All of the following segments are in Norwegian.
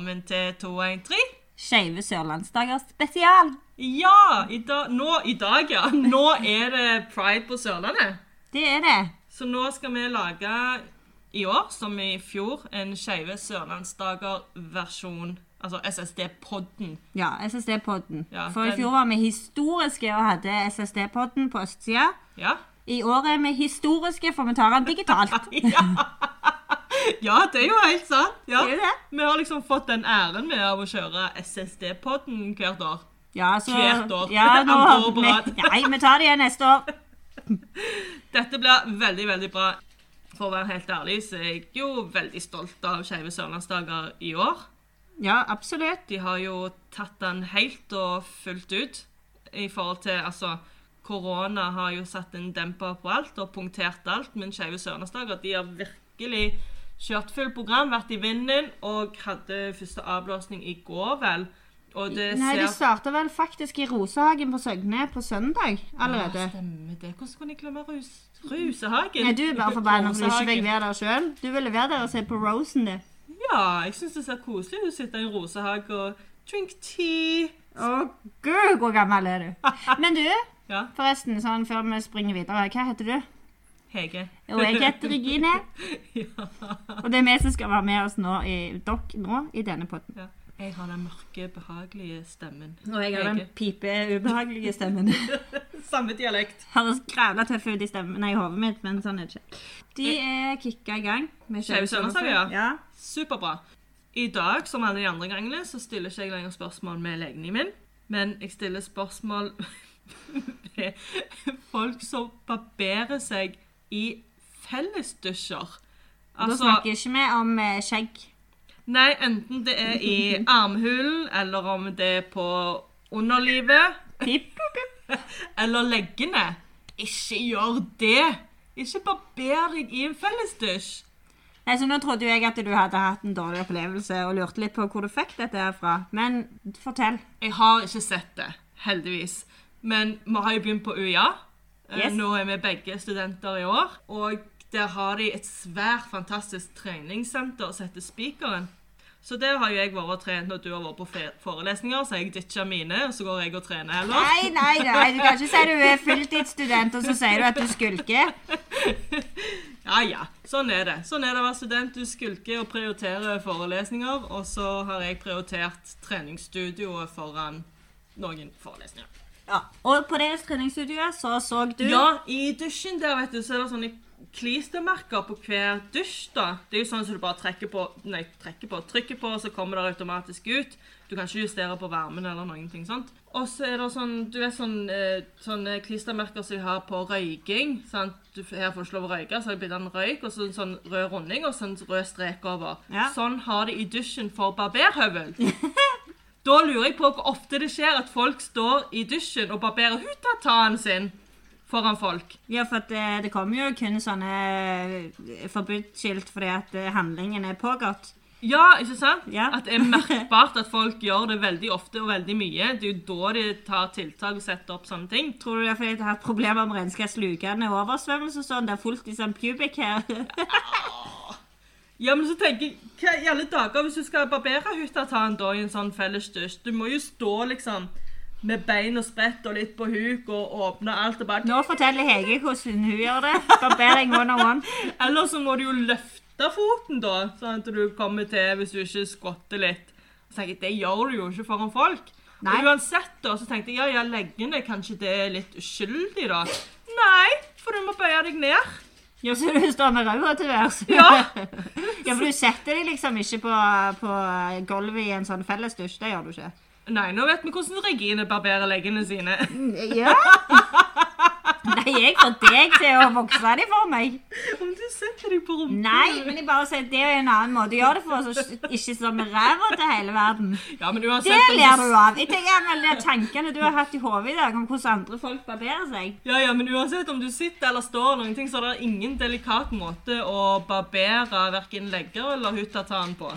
Velkommen til 213. Skeive sørlandsdager spesial. Ja, i dag, nå, i dag, ja. Nå er det pride på Sørlandet. Det er det. Så nå skal vi lage i år, som i fjor, en Skeive sørlandsdager-versjon. Altså SSD-podden. Ja, SSD-podden. Ja, For i den- fjor var vi historiske og hadde SSD-podden på østsida. Ja. I år er vi historiske, for vi tar den digitalt. ja. Ja, det er jo helt sant. Ja. Det er det. Vi har liksom fått den æren med av å kjøre SSD-podden hvert år. Ja, så, Hvert år. Ja, nå, år på vi, rad. nei, vi tar det igjen neste år. Dette blir veldig, veldig bra. For å være helt ærlig så er jeg jo veldig stolt av Skeive sørlandsdager i år. Ja, absolutt. De har jo tatt den helt og fullt ut i forhold til Altså, korona har jo satt en demper på alt og punktert alt, men Skeive sørlandsdager de har virkelig kjørt fullt program, vært i vinden og hadde første avblåsning i går, vel. Og det Nei, ser De starta vel faktisk i Rosehagen på Søgne på søndag allerede. Ja, stemmer det. Hvordan kunne jeg glemme rus Rusehagen? Nei, Du er bare forbanna som ikke Rosehagen. fikk være der sjøl. Du ville være der og se på Rosen, du. Ja, jeg syns det ser koselig ut å sitte i en rosehage og drink tea. Å gud, hvor gammel er du? Men du, Ja, forresten, sånn før vi springer videre, hva heter du? Hege. Og jeg heter Regine. ja. Og det er vi som skal være med oss nå i, dere nå i denne podden. ja. Jeg har den mørke, behagelige stemmen. Og jeg har den Hege. pipe, ubehagelige stemmen. Samme dialekt. Høres grævla tøff ut i stemmen nei, i hodet mitt, men sånn er det ikke. De er kicka i gang. med Skeive Sørlandsdager, ja. ja. Superbra. I dag, som alle de andre gangene, så stiller ikke jeg lenger spørsmål med legningen min, men jeg stiller spørsmål med folk som barberer seg i fellesdusjer. Da snakker ikke vi om eh, skjegg. Nei, enten det er i armhulen, eller om det er på underlivet, Pip. eller leggene. Ikke gjør det! Ikke barber deg i en fellesdusj. Nei, så Nå trodde jo jeg at du hadde hatt en dårlig opplevelse og lurte litt på hvor du fikk dette her fra. Men fortell. Jeg har ikke sett det, heldigvis. Men vi har jo begynt på UiA. Eh, Yes. Nå er vi begge studenter i år. Og der har de et svært fantastisk treningssenter som heter Spikeren. Så der har jo jeg vært og trent når du har vært på forelesninger. Så jeg ditcha mine, og så går jeg og trener heller. Nei, nei, nei, du kan ikke si du er fulltidsstudent, og så sier du at du skulker. Ja, ja. Sånn er det. Sånn er det å være student. Du skulker og prioriterer forelesninger, og så har jeg prioritert treningsstudioet foran noen forelesninger. Ja. Og på det treningsstudioet så så du Ja, i dusjen der, vet du, så er det sånne klistremerker på hver dusj, da. Det er jo sånn som du bare trekker på, nei, trekker på, trykker på, så kommer det automatisk ut. Du kan ikke justere på varmen eller noen ting sånt. Og så er det sånn, du vet sånn, eh, sånne klistremerker som vi har på røyking, sant? Du, her får du ikke lov å røyke, så har det blitt en røyk, og så en sånn rød runding, og så en rød strek over. Ja. Sånn har de i dusjen for barberhøvel. Da lurer jeg på hvor ofte det skjer at folk står i dusjen og barberer hutataen sin foran folk. Ja, for at eh, det kommer jo kun sånne eh, forbudsskilt fordi at eh, handlingen er pågått. Ja, ikke sant? Ja. At det er merkbart at folk gjør det veldig ofte og veldig mye. Det er jo da de tar tiltak og setter opp sånne ting. Tror du det er fordi de har hatt problemer med renskapslukende oversvømmelse og sånn? Det er fullt i sånn pubic her. Ja, men så tenker jeg, hva i alle dager hvis du skal barbere hutataen da i en sånn fellesdusj? Du må jo stå liksom med bein og sprett og litt på huk og åpne alt og bare Nå forteller Hege hvordan hun gjør det. Barbering one on one. Eller så må du jo løfte foten, da, sånn at du kommer til hvis du ikke skotter litt. Så tenker jeg, Det gjør du jo ikke foran folk. Nei. Og uansett, da, så tenkte jeg ja, ja, leggene, kanskje det er litt uskyldig, da. Nei, for du må bøye deg ned. Ja, så du står med ræva til værs. Ja. ja, for du setter deg liksom ikke på, på gulvet i en sånn fellesdusj. Det gjør du ikke. Nei, nå vet vi hvordan Regine barberer leggene sine. Ja. Nei, jeg får deg til å vokse dem for meg. Om du setter deg på rumpa Nei, men jeg bare sier det er en annen måte å gjøre det på, så ikke som ræva til hele verden. Ja, men uansett Det ler du av. Jeg tenker vel de tankene du har hatt i hodet i dag om hvordan andre folk barberer seg. Ja, ja, men uansett om du sitter eller står, eller noen ting, så er det ingen delikat måte å barbere verken legger eller hutataen på.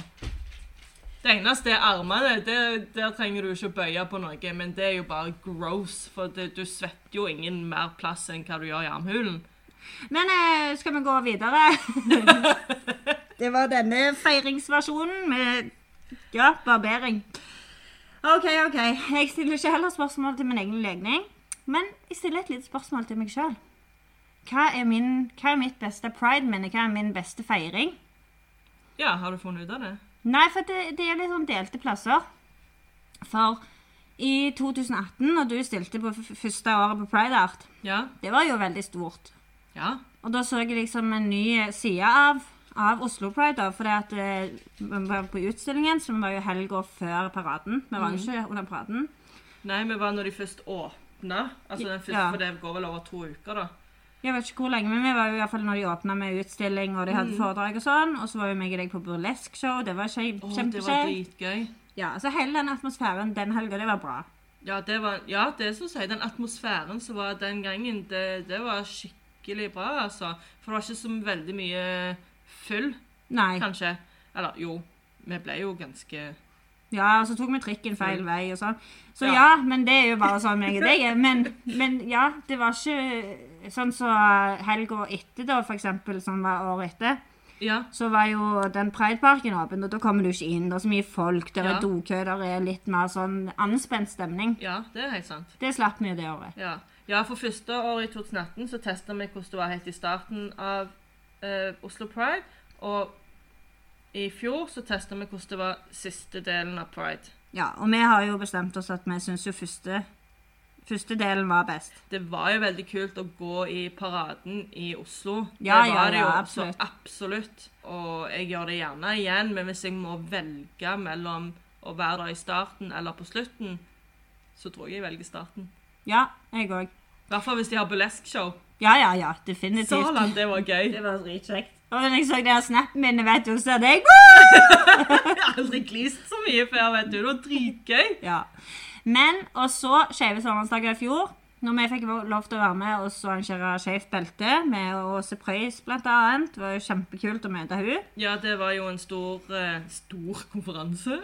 Det eneste er armene. Det, der trenger du ikke å bøye på noe, men det er jo bare gross. For det, du svetter jo ingen mer plass enn hva du gjør i armhulen. Men eh, skal vi gå videre? det var denne feiringsversjonen med Ja, barbering. OK, OK. Jeg stiller ikke heller spørsmål til min egen legning, men jeg stiller et lite spørsmål til meg sjøl. Hva, hva er mitt beste pride-minne? Hva er min beste feiring? Ja, har du funnet ut av det? Nei, for det, det er litt sånn delte plasser. For i 2018, når du stilte på første året på Pride Art, Ja. det var jo veldig stort. Ja. Og da så jeg liksom en ny side av, av Oslo Pride, da, fordi eh, vi var på utstillingen, som var jo helga før paraden. Vi var jo ikke under paraden. Nei, vi var når de først åpna. Altså den første, Ja. For det går vel over to uker, da. Jeg vet ikke hvor lenge, men vi var jo i hvert fall når de åpna med utstilling, og de hadde foredrag og sånn. Og så var jo meg og deg på burlesque-show. Det var kjempe, Å, det var dritgøy. Ja, så hele den atmosfæren den helga, det var bra. Ja, det var, ja, det du sier, den atmosfæren som var den gangen, det, det var skikkelig bra, altså. For det var ikke så veldig mye full, Nei. kanskje. Eller jo, vi ble jo ganske Ja, og så tok vi trikken feil vei og sånn. Så ja. Ja. men det er jo bare sånn meg og deg er. Men, men ja, det var ikke sånn så helga etter, da, for eksempel, som var året etter. Ja. Så var jo den Prideparken åpen, og da kommer du ikke inn. Det er så mye folk, der er Ja. dokø, der er litt mer sånn anspent stemning. ja, det er helt sant. Det slapp vi det året. Ja. ja, for første år i 2018 så testa vi hvordan det var helt i starten av eh, Oslo Pride. Og i fjor så testa vi hvordan det var siste delen av Pride. Ja, og vi har jo bestemt oss at vi syns jo første, første delen var best. Det var jo veldig kult å gå i paraden i Oslo. Ja, det ja, var det ja, jo absolutt. Absolutt. Og jeg gjør det gjerne igjen, men hvis jeg må velge mellom å være der i starten eller på slutten, så tror jeg jeg velger starten. Ja, jeg òg. I hvert fall hvis de har burlesque-show. Ja, ja, ja, definitivt. Salan, det var gøy. Det var dritkjekt. Og når jeg så den snappen min, vet du, så hadde jeg Jeg har aldri glist så mye før, vet du. Det var dritgøy. Ja. Men, og så Skeive sommerdager i fjor, når vi fikk lov til å være med og så arrangere Skeivt belte med Åse Preus annet. Det var jo kjempekult å møte hun. Ja, det var jo en stor, eh, stor konferanse.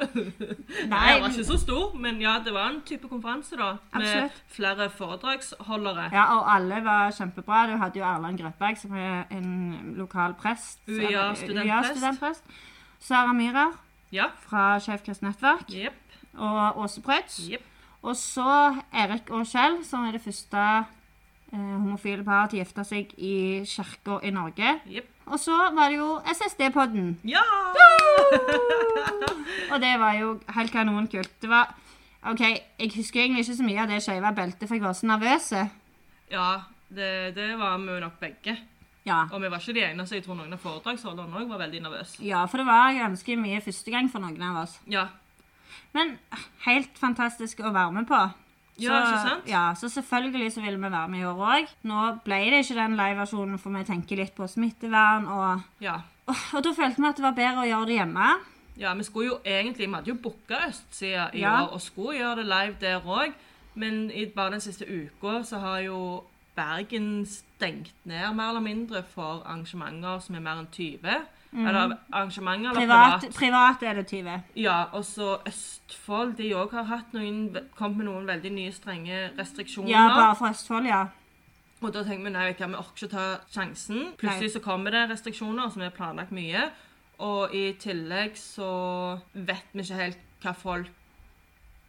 Nei, det var ikke så stor, men ja, det var en type konferanse da. Med Absolutt. flere foredragsholdere. Ja, og alle var kjempebra. Du hadde jo Erland Grøtberg, som er en lokal prest. UiA-studentprest. UiA studentprest. Sara Myhrer Ja, fra Skeivt kristent nettverk. Yep. Og Åse Preutz. jepp. Og så Erik og Kjell, som er det første eh, homofile paret til å gifte seg i kirka i Norge. Yep. Og så var det jo SSD-podden. Ja! Og det var jo helt kanonkult. Det var OK, jeg husker egentlig ikke så mye av det skeive beltet, for jeg var så nervøs. Ja, det, det var vi nok begge. Ja. Og vi var ikke de eneste. Jeg tror noen av foredragsholderne òg var veldig nervøse. ja, for det var ganske mye første gang for noen av oss. Ja. Men helt fantastisk å være med på. Ja, ikke sant? Ja, så selvfølgelig så ville vi være med i år òg. Nå ble det ikke den liveversjonen, for vi tenker litt på smittevern, og, ja. og, og da følte vi at det var bedre å gjøre det hjemme. Ja, vi skulle jo egentlig, vi hadde jo booka Østsida i Ja. år og skulle gjøre det live der òg, men i bare den siste uka så har jo Bergen stengt ned mer eller mindre for arrangementer som er mer enn 20. Eller arrangementer eller Mhm. Privat, privat. privat er det 20. Ja, og så Østfold, de òg har hatt noen, kommet med noen veldig nye strenge restriksjoner. Ja, bare for Østfold, ja. Og da tenker vi nei, vi orker ikke ta sjansen. Plutselig så kommer det restriksjoner som er planlagt mye. Og i tillegg så vet vi ikke helt hva folk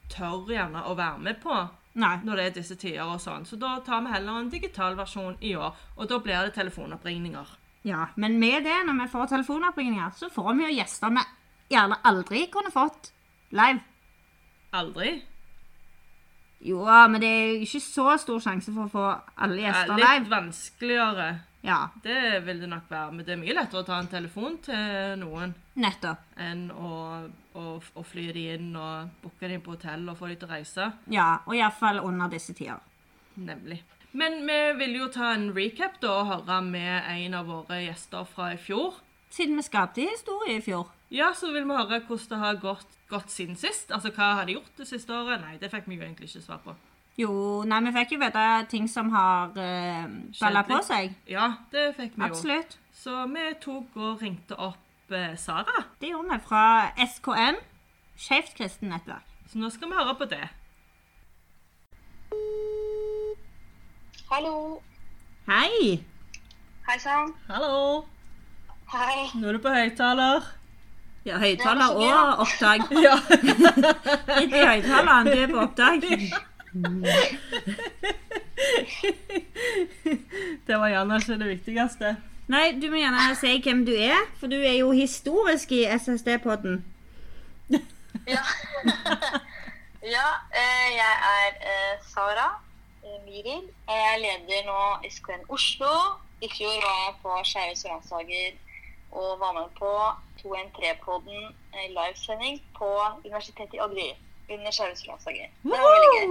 tør gjerne å være med på Nei. når det er disse tider og sånn. Så da tar vi heller en digital versjon i år. Og da blir det telefonoppringninger. Ja, men med det, når vi får telefonoppringninger, så får vi jo gjester vi gjerne aldri kunne fått live. Aldri. Jo, men det er ikke så stor sjanse for å få alle gjester live. Ja, litt live. vanskeligere. Ja, Det vil det nok være. Men det er mye lettere å ta en telefon til noen nettopp. enn å, å, å fly de inn og booke de på hotell og få de til å reise. Ja, og iallfall under disse tider. Nemlig. Men vi vil jo ta en recap da, og høre med en av våre gjester fra i fjor. Siden vi skapte historie i fjor. Ja, så vil vi høre hvordan det har gått, gått siden sist. Altså, hva har de gjort det siste året? Nei, det fikk vi jo egentlig ikke svar på. Jo, nei, vi fikk jo vite ting som har uh, balla på seg. Ja, det fikk vi jo. Absolutt. Så vi tok og ringte opp uh, Sara. Det gjorde vi fra SKN, Skeivt kristent nettverk. Så nå skal vi høre på det. Hallo. Hei! Hei sann. Hallo. Hei. Nå er du på høyttaler. Ja, høyttaler og opptak. Ja. Ikke i høyttaleren, du er på opptak. Det var gjerne ikke det viktigste. Nei, du må gjerne si hvem du er, for du er jo historisk i SSD-podden. Ja. ja eh, jeg er eh, Sara Miril. Jeg er leder nå SKN Oslo. I fjor var jeg på Skeive sørlandsdager og var med på 213-podden eh, livesending på Universitetet i Agder under Skeive sørlandsdager. Det var veldig gøy.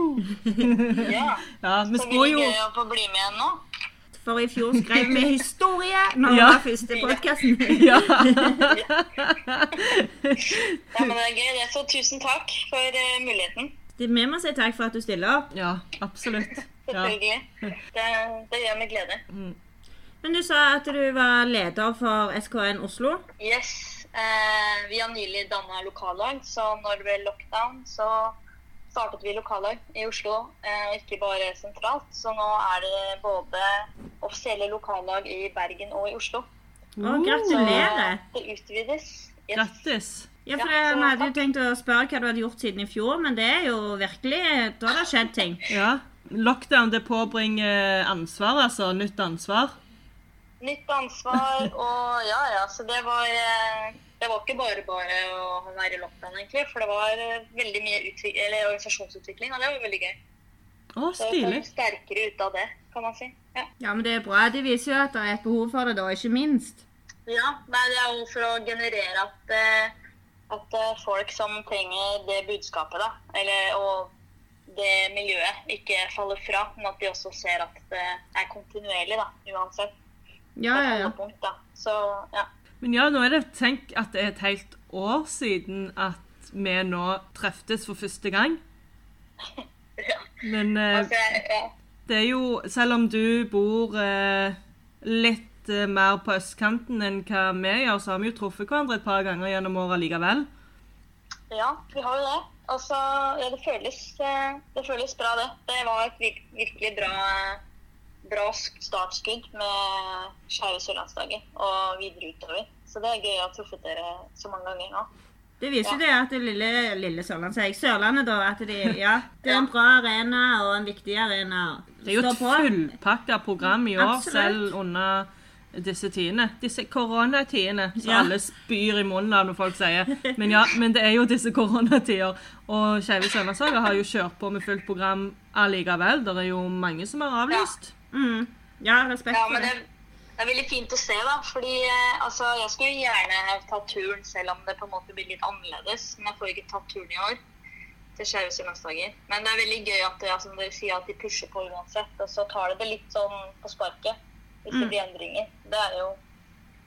Ja. Ja, vi Så gøy å få bli med igjen nå. For i fjor skrev vi historie når det Ja. var første podkasten. Ja. Ja, men det er gøy. det. Så tusen takk for eh, muligheten. Vi må si takk for at du stiller opp. ja, absolutt. Ja. Selvfølgelig. Det, det gjør meg glede. Men du sa at du var leder for SKN Oslo. Yes. Eh, vi har nylig danna lokallag, så når det ble lockdown, så startet vi lokallag i Oslo. Eh, ikke bare sentralt. Så nå er det både offisielle lokallag i Bergen og i Oslo. Å, gratulerer. Det utvides. Yes. Grattis. Ja, for jeg hadde jo tenkt å spørre hva du hadde gjort siden i fjor, men det er jo virkelig Da har det skjedd ting. Ja. Lockdown det påbringer ansvar, altså. Nytt ansvar. Nytt ansvar og ja, ja. Så det var eh, Det var ikke bare bare å være i lockdown, egentlig. For det var eh, veldig mye utvik eller organisasjonsutvikling, og det var veldig gøy. Å, stilig. Så sterkere ut av det, kan man si. Ja. Ja, men det er bra. Det viser jo at det er et behov for det, da, ikke minst. Ja, nei, det er jo for å generere at, eh, at eh, folk som trenger det budskapet, da, eller, og det miljøet, ikke faller fra, men at de også ser at det er kontinuerlig, da, uansett. Ja, ja, ja. Punkt, da. Så, ja. Men ja, nå er det Tenk at det er et helt år siden at vi nå treftes for første gang. ja. Men eh, Altså, jeg- ja. det er jo Selv om du bor eh, litt eh, mer på østkanten enn hva vi gjør, så har vi jo truffet hverandre et par ganger gjennom året likevel. ja, vi har jo det. Altså, ja, det føles, eh, det føles bra, det. Det var et virkelig bra, bra startskudd med Skeive sørlandsdager og videre utover. Så det er gøy å ha truffet dere så mange ganger nå. Det viser jo det at det lille, lille Sørlandet, sier jeg. Sørlandet, da. At de, ja, det er en bra arena og en viktig arena. Det er jo et fullpakka program i år, Absolutt. selv under disse tidene. Disse koronatidene, som Ja. alle spyr i munnen av når folk sier. Men ja, men det er jo disse koronatider. Og Skeive søndagsdager har jo kjørt på med fullt program allikevel. Det er jo mange som har avlyst. Mm. Ja, respekt Ja, for det, det. det er veldig fint å se, da. Fordi eh, altså, jeg skulle gjerne ta turen, selv om det på en måte blir litt annerledes. Men jeg får ikke tatt turen i år til Skeive sørlandsdager. Men det er veldig gøy at, ja, som dere sier, at de pusher på uansett. Og så tar de det litt sånn på sparket hvis det Mm. blir endringer. Det er jo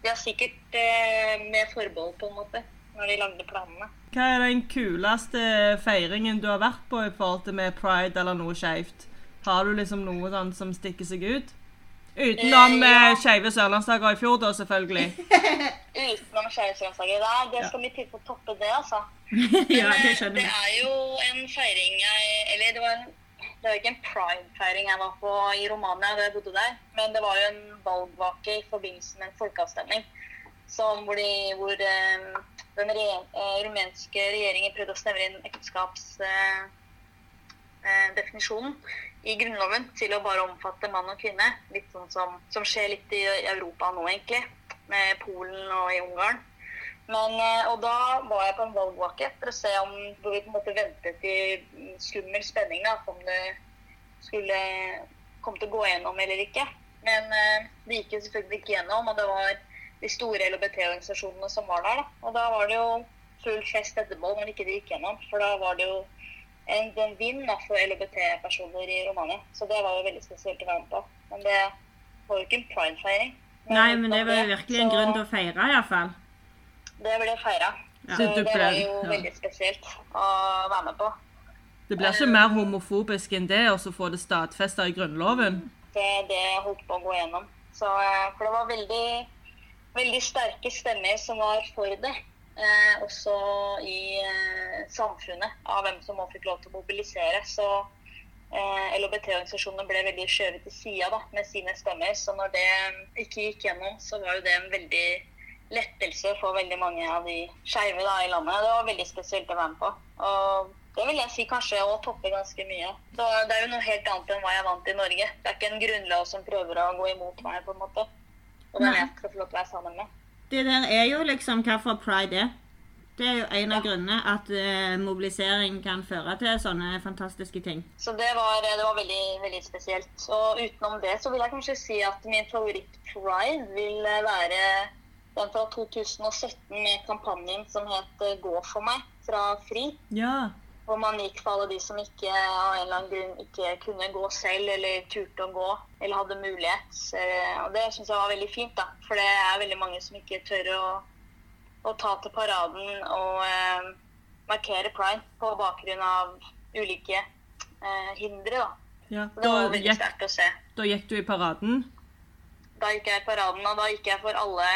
De har sikkert eh, med forbehold, på en måte, når de lagde planene. Hva er den kuleste feiringen du har vært på i forhold til med pride eller noe skeivt? Har du liksom noe sånn som stikker seg ut? Utenom Eh, ja. eh, Skeive sørlandsdager i fjor, da, selvfølgelig. Utenom Skeive sørlandsdager. Nei, det skal mye til for å toppe det, altså. ja, det skjønner det er jo en feiring jeg Eller det var en det var ikke en pride-feiring jeg var på i Romania da jeg bodde der, men det var jo en valgvake i forbindelse med en folkeavstemning. Som hvor, de, hvor eh, den re, eh, rumenske regjeringen prøvde å snevre inn ekteskapsdefinisjonen eh, definisjonen i Grunnloven til å bare omfatte mann og kvinne. Litt sånn som, som skjer litt i Europa nå, egentlig. Med Polen og i Ungarn. Men, eh, og da var jeg på en valgvake for å se om vi på en måte ventet i skummel spenning da, om det skulle komme til å gå gjennom eller ikke. Men eh, det gikk jo selvfølgelig ikke gjennom, og det var de store LHBT-organisasjonene som var der. Da. Og da var det jo full fest etterpå når ikke det gikk gjennom. For da var det jo en, en vind da, for LHBT-personer i Romania. Så det var jo veldig spesielt å være med på. Men det var jo ikke en pride-feiring. Nei, men det var jo virkelig en grunn til å feire, iallfall. Det ble feira. Ja. Så det ble- var jo ja. veldig spesielt å være med på. Det blir ikke mer homofobisk enn det, og så få det stadfesta i Grunnloven. Det, det holdt på å gå gjennom. Så, eh, for det var veldig, veldig sterke stemmer som var for det. Eh, også i eh, samfunnet, av hvem som også fikk lov til å mobilisere. Så eh, LHBT-organisasjonene ble veldig skjøvet til sida med sine stemmer. Så når det ikke gikk gjennom, så var jo det en veldig lettelse for veldig mange av de skeive i landet. Det var veldig spesielt å være med på. Og det vil jeg si kanskje å toppe ganske mye. Så det er jo noe helt annet enn hva jeg vant i Norge. Det er ikke en grunnlov som prøver å gå imot meg, på en måte. Og den er jeg skal få lov til å være sammen med. Det der er jo liksom hvorfor pride er. Det er jo en av grunnene at eh, mobilisering kan føre til sånne fantastiske ting. Så det var, det var veldig, veldig spesielt. Og utenom det så vil jeg kanskje si at min favoritt-pride vil være den fra 2017 med kampanjen som het eh, Gå for meg fra FRI. Ja. Hvor man gikk for alle de som ikke av en eller annen grunn ikke kunne gå selv, eller turte å gå, eller hadde mulighet. Eh, Og det syns jeg var veldig fint, da. For det er veldig mange som ikke tør å, å ta til paraden og eh, markere pride på bakgrunn av ulike eh, hindre, da. ja. Da, det var veldig sterkt å se. da gikk du i paraden. Da gikk jeg i paraden, og da gikk jeg for alle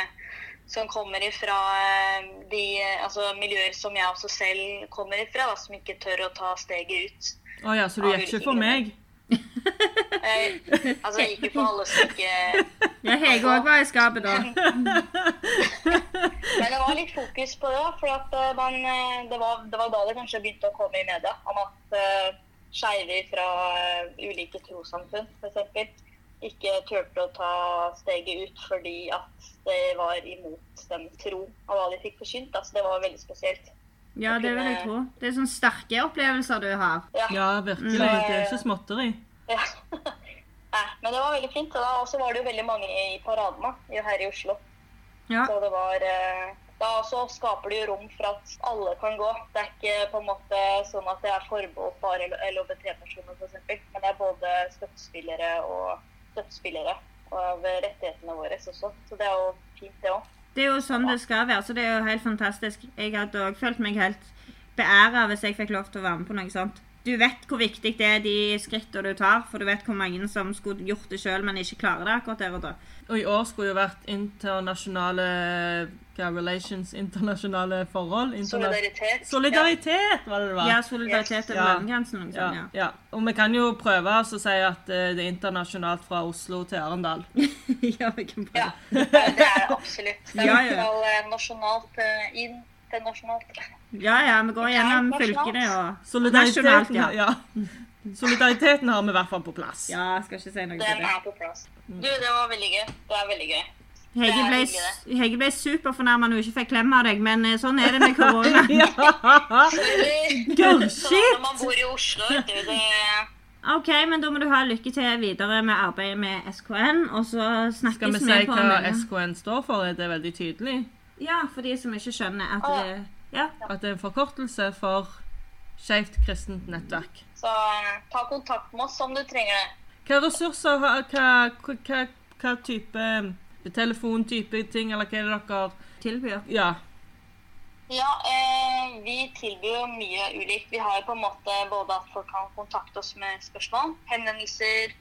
som kommer ifra eh, de eh, altså, miljøer som jeg også selv kommer ifra, da, som ikke tør å ta steget ut. Å ja, så du gikk ikke for meg? Jeg, altså, jeg gikk jo for alle som ikke Ja, Hege òg var i skapet da. Men det var litt fokus på det, for at eh, man, det, var, det var da det kanskje begynte å komme i media om at uh, skeive fra ulike trossamfunn f.eks. ikke turte å ta steget ut fordi at var imot den tro og hva de fikk forkynt. Altså, det var veldig spesielt. Ja, det vil jeg tro. Det er sånne sterke opplevelser du har. Ja. Ja, virkelig. Det er ikke småtteri. ja. Nei, men det var veldig fint. Og så var det jo veldig mange i paraden her i Oslo. Ja. Så det var eh, Da også skaper det jo rom for at alle kan gå. Det er ikke på en måte sånn at det er forbeholdt bare LHBT-personer, f.eks. Men det er både støttespillere og støttespillere av rettighetene våre også. Så det er jo fint, det òg. Det er jo sånn det skal være, så det er jo helt fantastisk. Jeg hadde òg følt meg helt beæra hvis jeg fikk lov til å være med på noe sånt. Du vet hvor viktig det er de skrittene du tar, for du vet hvor mange som skulle gjort det sjøl, men ikke klarer det akkurat der og da. Og i år skulle jo vært internasjonale hva, relations, internasjonale forhold. Interna Solidaritet. Solidaritet, var det det var? Ja, solidaritet over yes. landegrensen noe Ja, ja. ja. Og vi kan jo prøve å si at eh, det er internasjonalt fra Oslo til Arendal. ja, vi kan prøve. Ja, det er det absolutt. Det er Ja, ja. eh, nasjonalt eh, internasjonalt. Ja, ja, vi går gjennom fylkene og Nasjonalt, ja. ja. Solidariteten har vi i hvert fall på plass. Ja, jeg skal ikke si noe Den til det. er på plass. Du, det var veldig gøy. Det er veldig gøy. Hege ble, Hege ble superfornærma når hun ikke fikk klem av deg, men eh, sånn er det med korona. Ja. Good Så shit! når man bor i Oslo, vet du, det OK, men da må du ha lykke til videre med arbeidet med SKN, og så snakkes vi på Skal vi si hva. SKN står for? Er det veldig tydelig? Ja, for de som ikke skjønner at det Ja. At det er en forkortelse for Skeivt kristent nettverk. Så eh, ta kontakt med oss om du trenger det. Hva ressurser har Hva, hva, hva type telefontype ting, eller hva er det dere Tilbyr. Ja. Ja, eh, vi tilbyr jo mye ulikt. Vi har jo på en måte både at folk kan kontakte oss med spørsmål, henvendelser,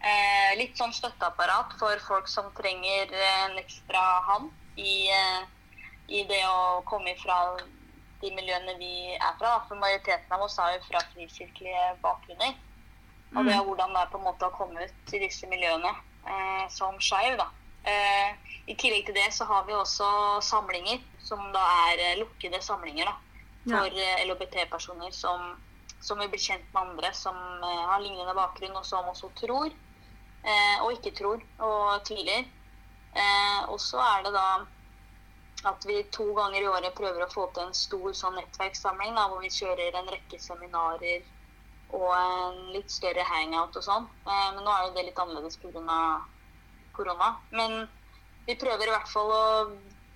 eh, litt sånn støtteapparat for folk som trenger eh, en ekstra hand i, eh, i det å komme fra de miljøene vi er fra. For majoriteten av oss er jo fra frikirkelige bakgrunner. Og det er hvordan det er på en måte å komme ut i disse miljøene eh, som skeiv. da. Eh, I tillegg til det så har vi også samlinger, som da er eh, lukkede samlinger da, for eh, LHBT-personer som, som vil bli kjent med andre som eh, har lignende bakgrunn, og som også tror, eh, og ikke tror, og tviler. Eh, og så er det da at vi to ganger i året prøver å få til en stor sånn nettverkssamling, da, hvor vi kjører en rekke seminarer og en litt større hangout og sånn. Eh, men nå er jo det litt annerledes pga. korona. Men vi prøver i hvert fall å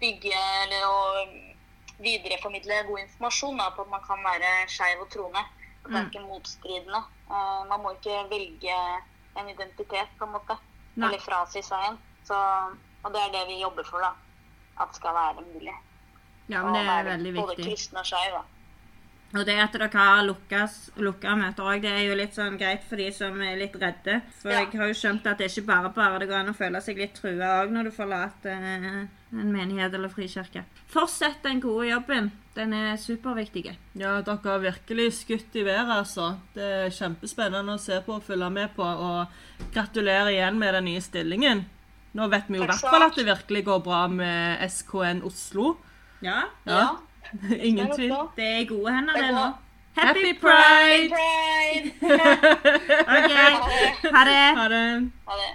bygge eller å videreformidle god informasjon da, på at man kan være skeiv og troende. Det er ikke motstridende. Eh, man må ikke velge en identitet, på en måte. Nei. Eller frasi seg en. Så, og det er det vi jobber for, da. At skal være mulig. Ja, men det er være veldig Både kristne kristen og skeiv. Og det at dere har lukka møter òg, det er jo litt sånn greit for de som er litt redde. For Ja. jeg har jo skjønt at det er ikke bare bare det går an å føle seg litt trua òg når du forlater eh, en menighet eller frikirke. Fortsett den gode jobben. Den er superviktig. Ja, dere har virkelig skutt i været, altså. Det er kjempespennende å se på og følge med på. Og gratulerer igjen med den nye stillingen. Nå vet vi jo i hvert fall at det virkelig går bra med SKN Oslo. Ja, Ja. Ingen det tvil. det er i gode hender, Det det nå. Happy pride! Pride! OK, ha det. Ha det. Ha det.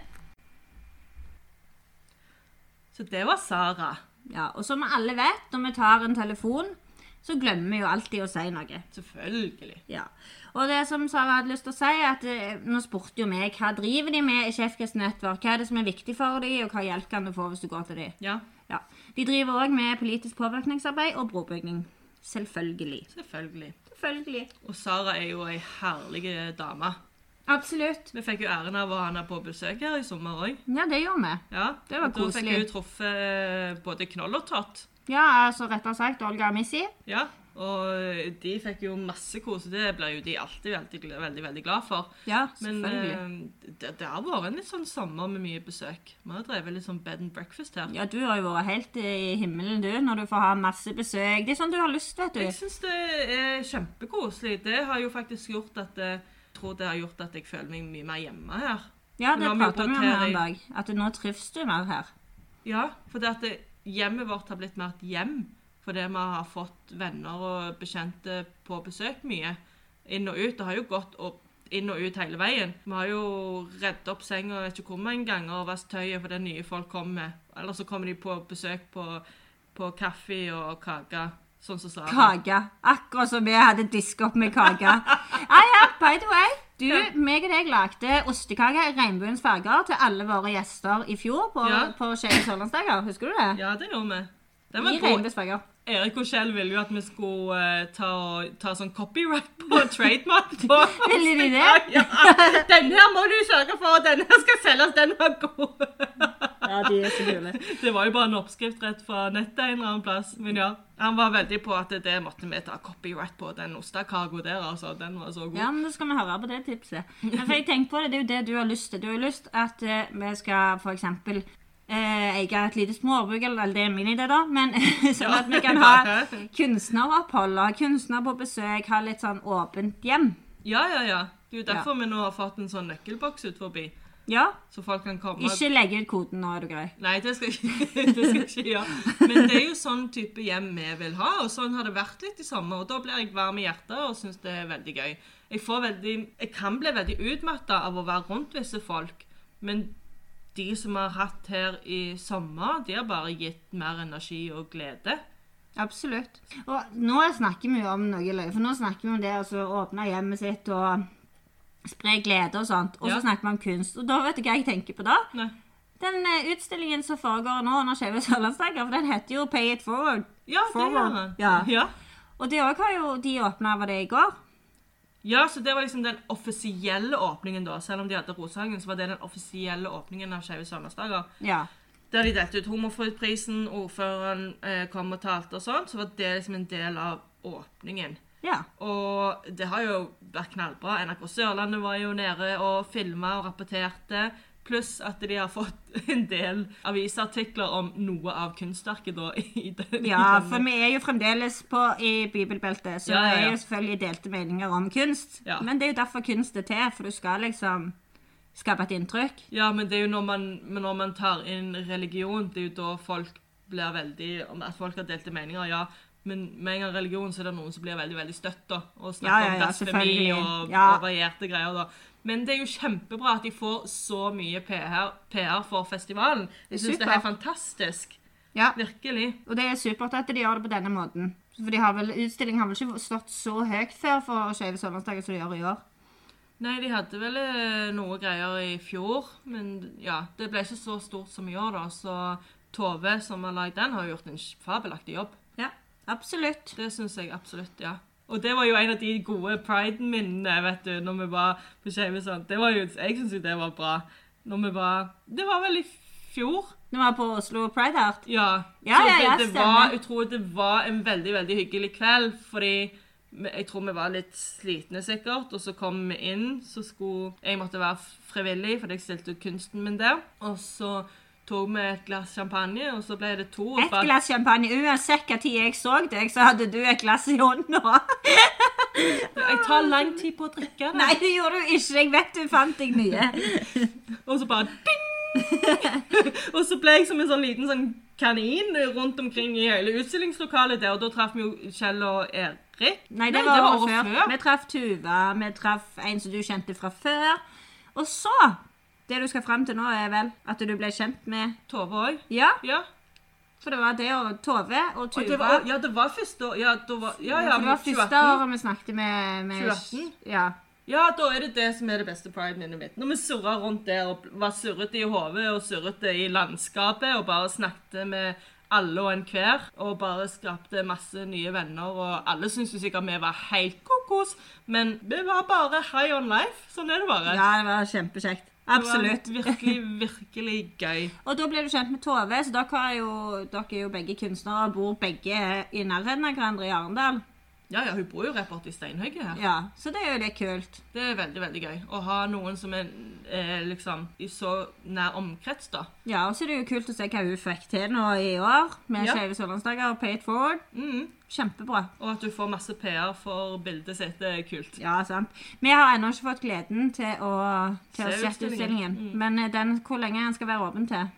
Så det var Sara. Ja, og som alle vet, når vi tar en telefon, så glemmer vi jo alltid å si noe. Selvfølgelig. Ja. Og det som Sara hadde lyst til å si, er at eh, nå spurte jo vi hva driver de med i Kjefkes Nettverk, hva er det som er viktig for dem, og hva hjelp kan du få hvis du går til dem. Ja, Ja. De driver òg med politisk påvirkningsarbeid og brobygging. Selvfølgelig. selvfølgelig. Selvfølgelig. Og Sara er jo ei herlig dame. Absolutt. Vi fikk jo æren av å ha henne på besøk her i sommer òg. Ja, det gjorde vi. Ja, Det var og Da fikk hun truffet eh, både Knoll og Tott. Ja, altså rettere sagt Olga og Missy. Ja, og de fikk jo masse kose. det blir jo de alltid veldig, veldig, veldig, glad for. Ja, Men selvfølgelig. Men det, det har vært en litt sånn sommer med mye besøk. Vi har drevet litt sånn bed and breakfast her. Ja, du har jo vært helt i himmelen, du, når du får ha masse besøk. Det er sånn du har lyst, vet du. Jeg syns det er kjempekoselig. Det har jo faktisk gjort at eh, jeg tror det har gjort at jeg føler meg mye mer hjemme her. Ja, det prata vi om her en dag. At nå trives du mer her. Ja, for det at det, hjemmet vårt har blitt mer et hjem. Fordi vi har fått venner og bekjente på besøk mye. Inn og ut. Det har jo gått inn og ut hele veien. Vi har jo redd opp senga vet ikke hvor mange ganger og vasket tøyet fordi nye folk kommer. Eller så kommer de på besøk på, på kaffe og kake. Sånn som Sara. Kake. Akkurat som vi hadde diska opp med kake. Ah, ja, by the way. Du, meg og deg lagde ostekake i regnbuens farger til alle våre gjester i fjor på, Ja. på Skeive sørlandsdager. Husker du det? Ja, det gjorde vi. Den I var regnbuens farger. Erik og Kjell ville jo at vi skulle uh, ta, ta sånn copyright på trademark på Ville de det? Ja, denne her må du sørge for, denne skal selges, den var god. Ja, de er så kule. Det var jo bare en oppskrift rett fra nettet en eller annen plass. Men ja, han var veldig på at det måtte vi ta copyright på, den ostekago der, altså. Den var så god. Ja, men da skal vi høre på det tipset. Men for jeg tenker på det, det er jo det du har lyst til. Du har lyst lyst at eh, vi skal for eksempel eh, eie et lite småbruk, eller det er min idé da, men sånn at vi kan ha kunstneropphold, ha kunstner på besøk, ha litt sånn åpent hjem. Ja, ja, ja. Det er jo derfor vi nå har fått en sånn nøkkelboks ut forbi, Ja, så folk kan komme ikke legge ut koden nå, er du grei. Nei, det skal, ikke- det skal jeg ikke gjøre. Men det er jo sånn type hjem vi vil ha, og sånn har det vært litt i sommer. Og da blir jeg varm i hjertet og syns det er veldig gøy. Jeg, får veldig, jeg kan bli veldig utmatta av å være rundt visse folk, men de som vi har hatt her i sommer, de har bare gitt mer energi og glede. Absolutt. Og nå snakker vi jo om noe løye, for nå snakker vi om det å så åpne hjemmet sitt og spre glede og sånt. Og så Ja. snakker vi om kunst. Og da vet du hva jeg tenker på da? Nei. Den eh, utstillingen som foregår nå under Skeive sørlandsdager, for den heter jo Pay it forward. Ja, det gjør den. Ja. ja. Og det òg har jo de åpna, var det i går? Ja, så det var liksom den offisielle åpningen, da. Selv om de hadde Rosehagen, så var det den offisielle åpningen av Skeive sørlandsdager. Ja. Der de delte ut Homofriprisen, ordføreren eh, kom og talte og sånt. så var det liksom en del av åpningen. Ja. Og det har jo vært knallbra. NRK Sørlandet var jo nede og filma og rapporterte. Pluss at de har fått en del avisartikler om noe av kunstverket da. i den, ja, for vi er jo fremdeles på, i bibelbeltet, så Ja, ja, det er jo selvfølgelig delte meninger om kunst. Ja. Men det er jo derfor kunst er til, for du skal liksom skape et inntrykk. Ja, men det er jo når man, men når man tar inn religion, det er jo da folk blir veldig At folk har delte meninger, ja. Men med en gang religion, så er det noen som blir veldig veldig støtt og snakker Ja, ja, ja, om blasfemi og, og varierte greier. da. Men det er jo kjempebra at de får så mye PR, PR for festivalen. Jeg syns det er fantastisk. Ja. Virkelig. Og det er supert at de gjør det på denne måten. For de har vel, Utstillingen har vel ikke stått så høyt før for Skeive sørlandsdager som de gjør i år. Nei, de hadde vel eh, noe greier i fjor, men ja, det ble ikke så stort som i år, da. Så Tove, som har lagd den, har gjort en fabelaktig jobb. Absolutt. Det syns jeg absolutt, ja. Og det var jo en av de gode pride-minnene, vet du, når vi var på Skeive sånn. Det var jo, Jeg syns jo det var bra. Når vi var Det var vel i fjor? Når vi var på Oslo Pride Art. Ja. Ja, ja, ja, det, det var, jeg tror det var en veldig, veldig hyggelig kveld, fordi jeg tror vi var litt slitne sikkert, og så kom vi inn, så skulle Jeg måtte være frivillig, fordi jeg stilte ut kunsten min der. Og så tok vi et glass champagne, og så ble det to. Et bare- glass champagne. Uansett hva tid jeg så deg, så hadde du et glass i hånda. Jeg tar lang tid på å drikke det. Nei, det gjorde du ikke. Jeg vet du fant deg nye. Og så bare ding! og så ble jeg som en sånn liten sånn kanin rundt omkring i hele utstillingslokalet der, og da traff vi jo Kjell og Erik. Nei, det var året før. Vi traff Tuva, vi traff en som du kjente fra før. Og så Det du skal fram til nå, er vel at du ble kjent med Tove òg. Ja, Ja. for det var det og Tove og Og det var, ja, det var første år. Ja, det var, ja, ja, det var første 2018. året vi snakket med, med 2018? Ja. Ja, da er det det som er det beste pride-minnet mitt. Når vi surra rundt der og var surrete i hodet og surrete i landskapet og bare snakket med alle og enhver og bare skapte masse nye venner, og alle syntes sikkert vi var helt kokos, men vi var bare high on life. Sånn er det bare. ja, det var kjempekjekt. Absolutt. Det var virkelig, virkelig gøy. Og da ble du kjent med Tove, så dere er jo, dere er jo begge kunstnere og bor begge i nærheten av hverandre i Arendal. Ja, ja, hun bor jo rett borti steinhugget her. Ja, så det er jo litt kult. Det er veldig, veldig gøy å ha noen som er eh, liksom i så nær omkrets, da. Ja, og så er det jo kult å se hva hun fikk til nå i år med Ja. Skeive sørlandsdager og Pay it forward. Mhm. Kjempebra. Og at du får masse PR for bildet sitt, det er kult. Ja, sant. Vi har ennå ikke fått gleden til å, til Se utstillingen. utstillingen. Mm. Men eh, den, hvor lenge den skal være åpen til?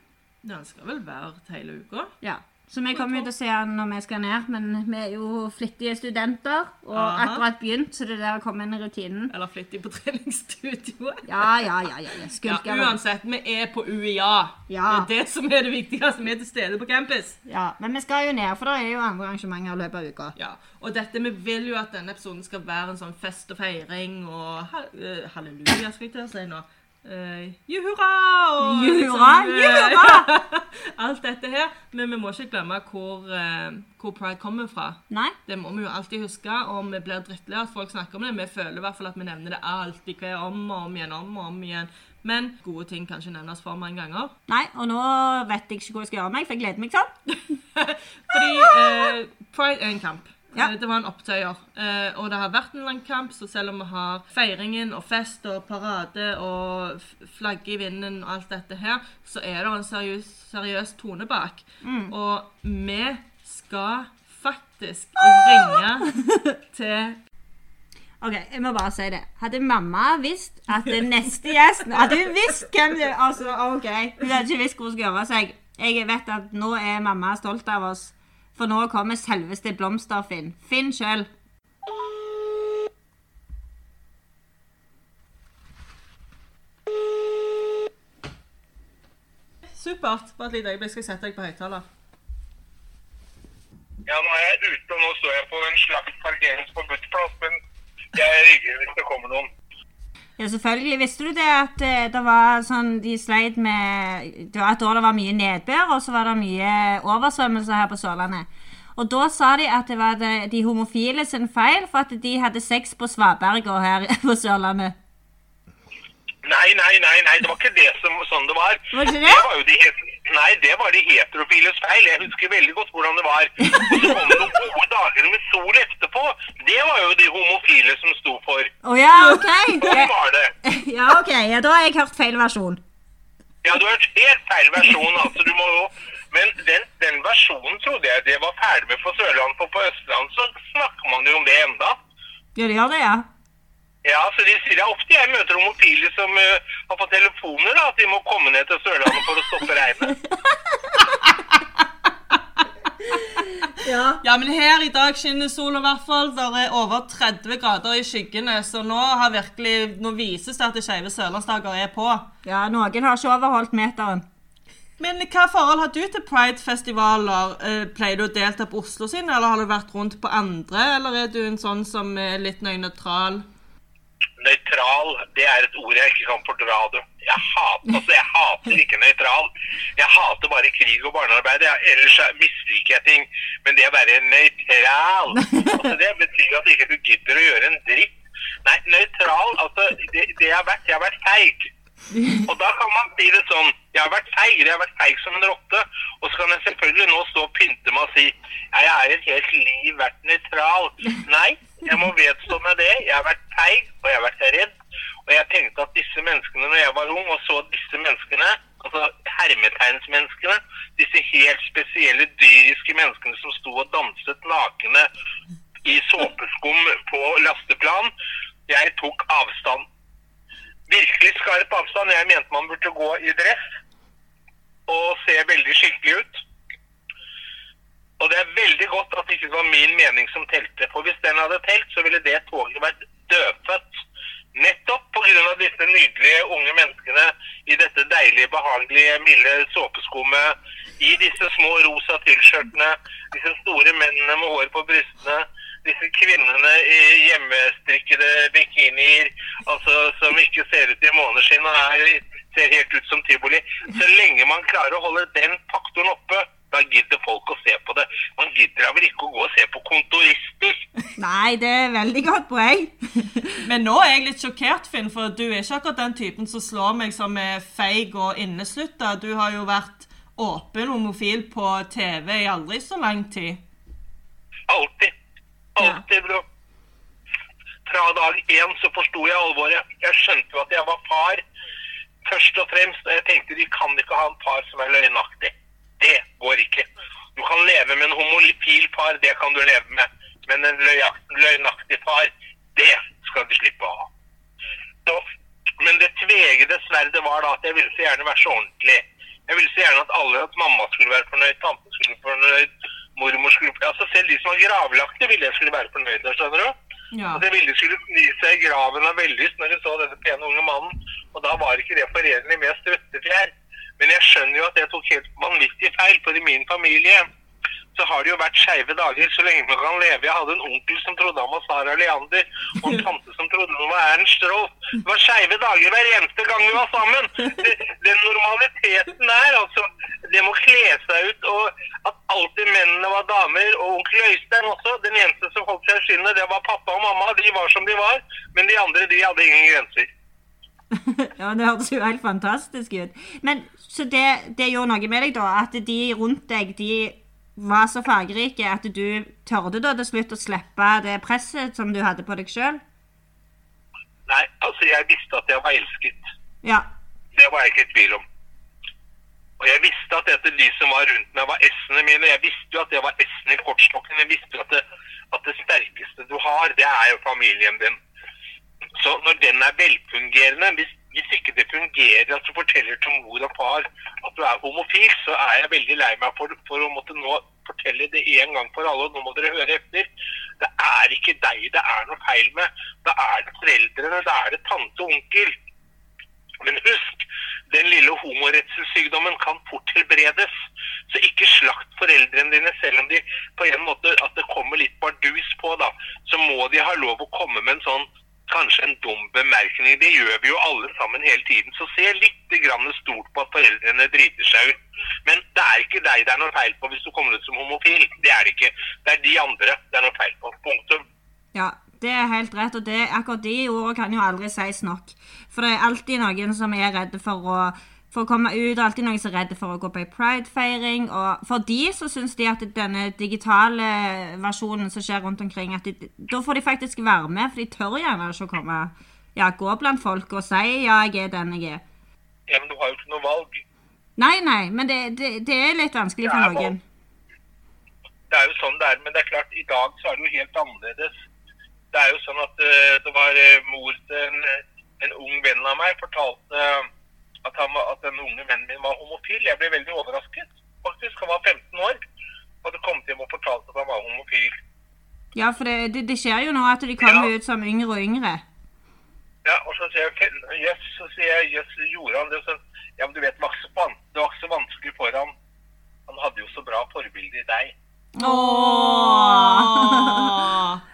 Den skal vel være til hele uka? Ja. Så vi kommer jo til å se den når vi skal ned, men vi er jo flittige studenter og Aha. akkurat begynt, så det der å komme inn i rutinen Eller flittig på treningsstudioet? Ja, ja, ja. ja, ja. Ja, uansett, vi er på UiA. Ja. Det er det som er det viktigste. Vi er til stede på campus. Ja, men vi skal jo ned, for det er jo andre arrangementer i løpet av uka. Ja, og dette, Vi vil jo at denne episoden skal være en sånn fest og feiring og ha, eh, halleluja, skal jeg til å si nå. Uh, Juhurra! og Juhurra, liksom, eh, juhurra! alt dette her. Men vi må ikke glemme hvor, uh, hvor pride kommer fra. Nei? Det må vi jo alltid huske, og vi blir drittlei at folk snakker om det. Vi føler i hvert fall at vi nevner det alltid hver om og om igjen om og om igjen. Men gode ting kan ikke nevnes for mange ganger. Nei, og nå vet jeg ikke hvor jeg skal gjøre meg, for jeg gleder meg sånn. Fordi uh, pride er en kamp. Ja. Eh, Det var en opptøyer. Eh, og det har vært en lang kamp, så selv om vi har feiringen og fest og parade og flagge i vinden og alt dette her, så er det en seriøs, seriøs tone bak. Og vi skal faktisk ringe til Ok, jeg må bare si det. Hadde mamma visst at det neste gjest Hadde hun visst hvem det Altså, ok. Hun hadde ikke visst hvor hun skulle gjøre seg. Jeg vet at nå er mamma stolt av oss, for nå kommer selveste Blomster-Finn. Finn sjøl. Supert. Bare et lite øyeblikk skal jeg sette deg på høyttaler. Ja, nå er jeg ute, og nå står jeg på en slags parkeringsforbudsplass, men jeg rygger hvis det kommer noen. Ja, selvfølgelig. Visste du det at eh, det var sånn De sleit med det var At år det var mye nedbør, og så var det mye oversvømmelser her på Sørlandet. Og da sa de at det var det, de homofile sin feil, for at de hadde sex på svaberga her på Sørlandet. Nei, nei, nei, nei, det var ikke det som, sånn det var. Var det ikke det? var jo de nei, det var de heterofiles feil. Jeg husker veldig godt hvordan det var. Og så kom det noen gode dager med sol etterpå. Det var jo de homofile som sto for. Å ja, OK. Sånn var det. Ja, ok. Ja, da har jeg hørt feil versjon. Ja, du har hørt helt feil versjon, altså. Du må jo Men den, den versjonen trodde jeg det var ferdig med på Sørlandet, for på Østlandet så snakker man jo om det enda. Ja, det gjør det, ja. Ja, så de sier det er ofte jeg møter homofile som uh, har fått telefoner da, at de må komme ned til Sørlandet for å stoppe regnet. Ja. Ja, men her i dag skinner sola i hvert fall. Det er over 30 grader i skyggene, så nå, har virkelig, nå vises det at det skeive sørlandsdager er på. ja, noen har ikke overholdt meteren. Men hva forhold har du til Pride-festivaler? Eh, Pleier du å delta på Oslo sin, eller har du vært rundt på andre? Eller er du en sånn som er litt nøytral? Nøytral, det er et ord jeg ikke kan fordra. Du. Jeg hater, altså, jeg hater ikke nøytral. Jeg hater bare krig og barnearbeid. Jeg, ellers er- misliker jeg ting. Men det å være nøytral, altså, det betyr at ikke du gidder å gjøre en dritt. Nei, nøytral, altså, det, det jeg har vært, jeg har vært feig. Og da kan man si det sånn Jeg har vært feig, jeg har vært feig som en rotte. Og så kan jeg selvfølgelig nå stå og pynte meg og si ja, jeg har et helt liv vært nøytral. Nei, jeg må vedstå med det. Jeg har vært feig, og jeg har vært redd. Og jeg tenkte at disse menneskene, når jeg var ung og så disse menneskene, altså hermetegnsmenneskene, disse helt spesielle dyriske menneskene som sto og danset nakne i såpeskum på lasteplan, jeg tok avstand virkelig skarp avstand. Jeg mente man burde gå i dress. og se veldig skikkelig ut. Og det er veldig godt at det ikke var min mening som telte. For hvis den hadde telt, så ville det toget vært dødfødt. Nettopp pga. disse nydelige unge menneskene i dette deilige, behagelige, milde såpeskummet. I disse små rosa T-skjortene, disse store mennene med hår på brystene. Disse kvinnene i hjemmestrikkede bikinier altså, som ikke ser ut i måneskinn og er, ser helt ut som tivoli. Så lenge man klarer å holde den faktoren oppe, da gidder folk å se på det. Man gidder da vel ikke å gå og se på kontorister? Nei, det er veldig godt poeng. Men nå er jeg litt sjokkert, Finn, for du er ikke akkurat den typen som slår meg som er feig og inneslutta. Du har jo vært åpen homofil på TV i aldri så lang tid. Alltid. Alltid, bro. Fra dag én så forsto jeg alvoret. Jeg skjønte jo at jeg var far. Først og fremst. Og jeg tenkte de kan ikke ha en far som er løgnaktig. Det går ikke. Du kan leve med en homofil far, det kan du leve med. Men en løgnaktig far, det skal du slippe å ha. Så, men det tvegede sverdet var da at jeg ville så gjerne være så ordentlig. Jeg ville så gjerne at alle, at mamma skulle være fornøyd, tante skulle være fornøyd, mormor skulle Altså selv de som var gravlagte, ville jeg skulle være fornøyd. skjønner du? Ja. Og det ville skulle gni seg i graven av vellyst når de så denne pene unge mannen. Og da var ikke det forenlig med struttefjær. Men jeg skjønner jo at jeg tok helt vanvittig feil, for i min familie så har det jo vært skeive dager så lenge man kan leve. Jeg hadde en onkel som trodde han var Sara Leander, og en tante som trodde hun var Ernst Rolf. Det var skeive dager hver eneste gang vi var sammen. Den normaliteten der, altså. Det må kle seg ut, og at alltid mennene var damer, og onkel Øystein også. Den eneste som holdt seg i skinnet, det var pappa og mamma. De var som de var, men de andre, de hadde ingen grenser. Ja, Det høres jo helt fantastisk ut. Men Så det, det gjorde noe med deg, da? At de rundt deg de var så fargerike at du tørde da til slutt å slippe det presset som du hadde på deg sjøl? Nei, altså jeg visste at jeg var elsket. Ja. Det var jeg ikke i tvil om. Og jeg visste at dette de som var rundt meg, var S-ene mine. Jeg visste jo at det var S-ene i kortstokken. Jeg visste jo at det, at det sterkeste du har, det er jo familien din. Så når den er velfungerende, hvis, hvis ikke det fungerer at du forteller til mor og far at du er homofil, så er jeg veldig lei meg for, for å måtte nå fortelle det en gang for alle. og Nå må dere høre etter. Det er ikke deg det er noe feil med. Da er det foreldrene, da er det tante og onkel. Men husk, den lille homoredselsykdommen kan fort helbredes. Så ikke slakt foreldrene dine, selv om de på en måte at det kommer litt bardus på, da. Så må de ha lov å komme med en sånn kanskje en dum bemerkning. Det gjør vi jo alle sammen hele tiden. Så se litt grann stort på at foreldrene driter seg ut. Men det er ikke deg det er noe feil på hvis du kommer ut som homofil. Det er det ikke. Det er de andre det er noe feil på. Punktum. Ja, det er helt rett, og det, akkurat de ordene kan jo aldri sies nok. For det er alltid noen som er redde for å, for å komme ut, og alltid noen som er redde for å gå på ei pridefeiring. Og for de så syns de at denne digitale versjonen som skjer rundt omkring, at de, da får de faktisk være med, for de tør gjerne ikke å komme, ja, gå blant folk og si ja, jeg er den jeg er. Ja, men du har jo ikke noe valg. Nei, nei, men det, det, det er litt vanskelig for noen. Det er jo sånn det er, men det er klart, i dag så er det jo helt annerledes. Det er jo sånn at eh, det var eh, mor til en, en ung venn av meg fortalte at, han, at den unge vennen min var homofil. Jeg ble veldig overrasket. Faktisk, han var 15 år og hadde kommet hjem og fortalt at han var homofil. Ja, for det, det, det skjer jo nå at de kommer Ja. ut som yngre og yngre. Ja, og så sier jeg, jøss, yes, så sier jeg, jøss, gjorde han det? Så, ja, men du vet, var, ikke så det var ikke så vanskelig for ham. Han hadde jo så bra forbilde i deg. Åh.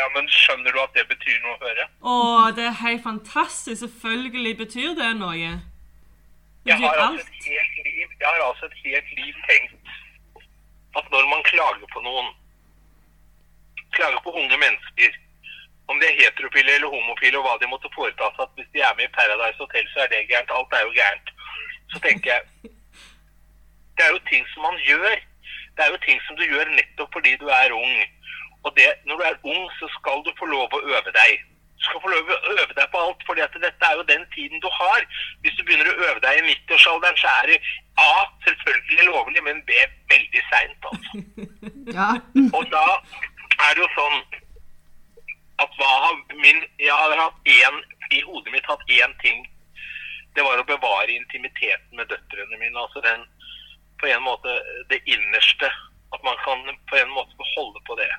Ja, men skjønner du at det betyr noe å høre? Å, det er helt fantastisk. Selvfølgelig betyr det noe. Det Jeg har, altså alt. et helt liv, jeg har altså et helt liv tenkt at når man klager på noen, klager på unge mennesker, om de er heterofile eller homofile og hva de måtte foreta seg, at hvis de er med i Paradise Hotel, så er det gærent. Alt er jo gærent. Så tenker jeg Det er jo ting som man gjør. Det er jo ting som du gjør nettopp fordi du er ung. Og det, når du er ung, så skal du få lov å øve deg. Du skal få lov å øve deg på alt, for dette er jo den tiden du har. Hvis du begynner å øve deg i 90-årsalderen, så er det A, selvfølgelig lovlig, men B, veldig seint, altså. Ja. Og da er det jo sånn at hva har min Jeg har hatt én i hodet mitt hatt én ting. Det var å bevare intimiteten med døtrene mine. Altså den på en måte det innerste. At man kan på en måte få holde på det.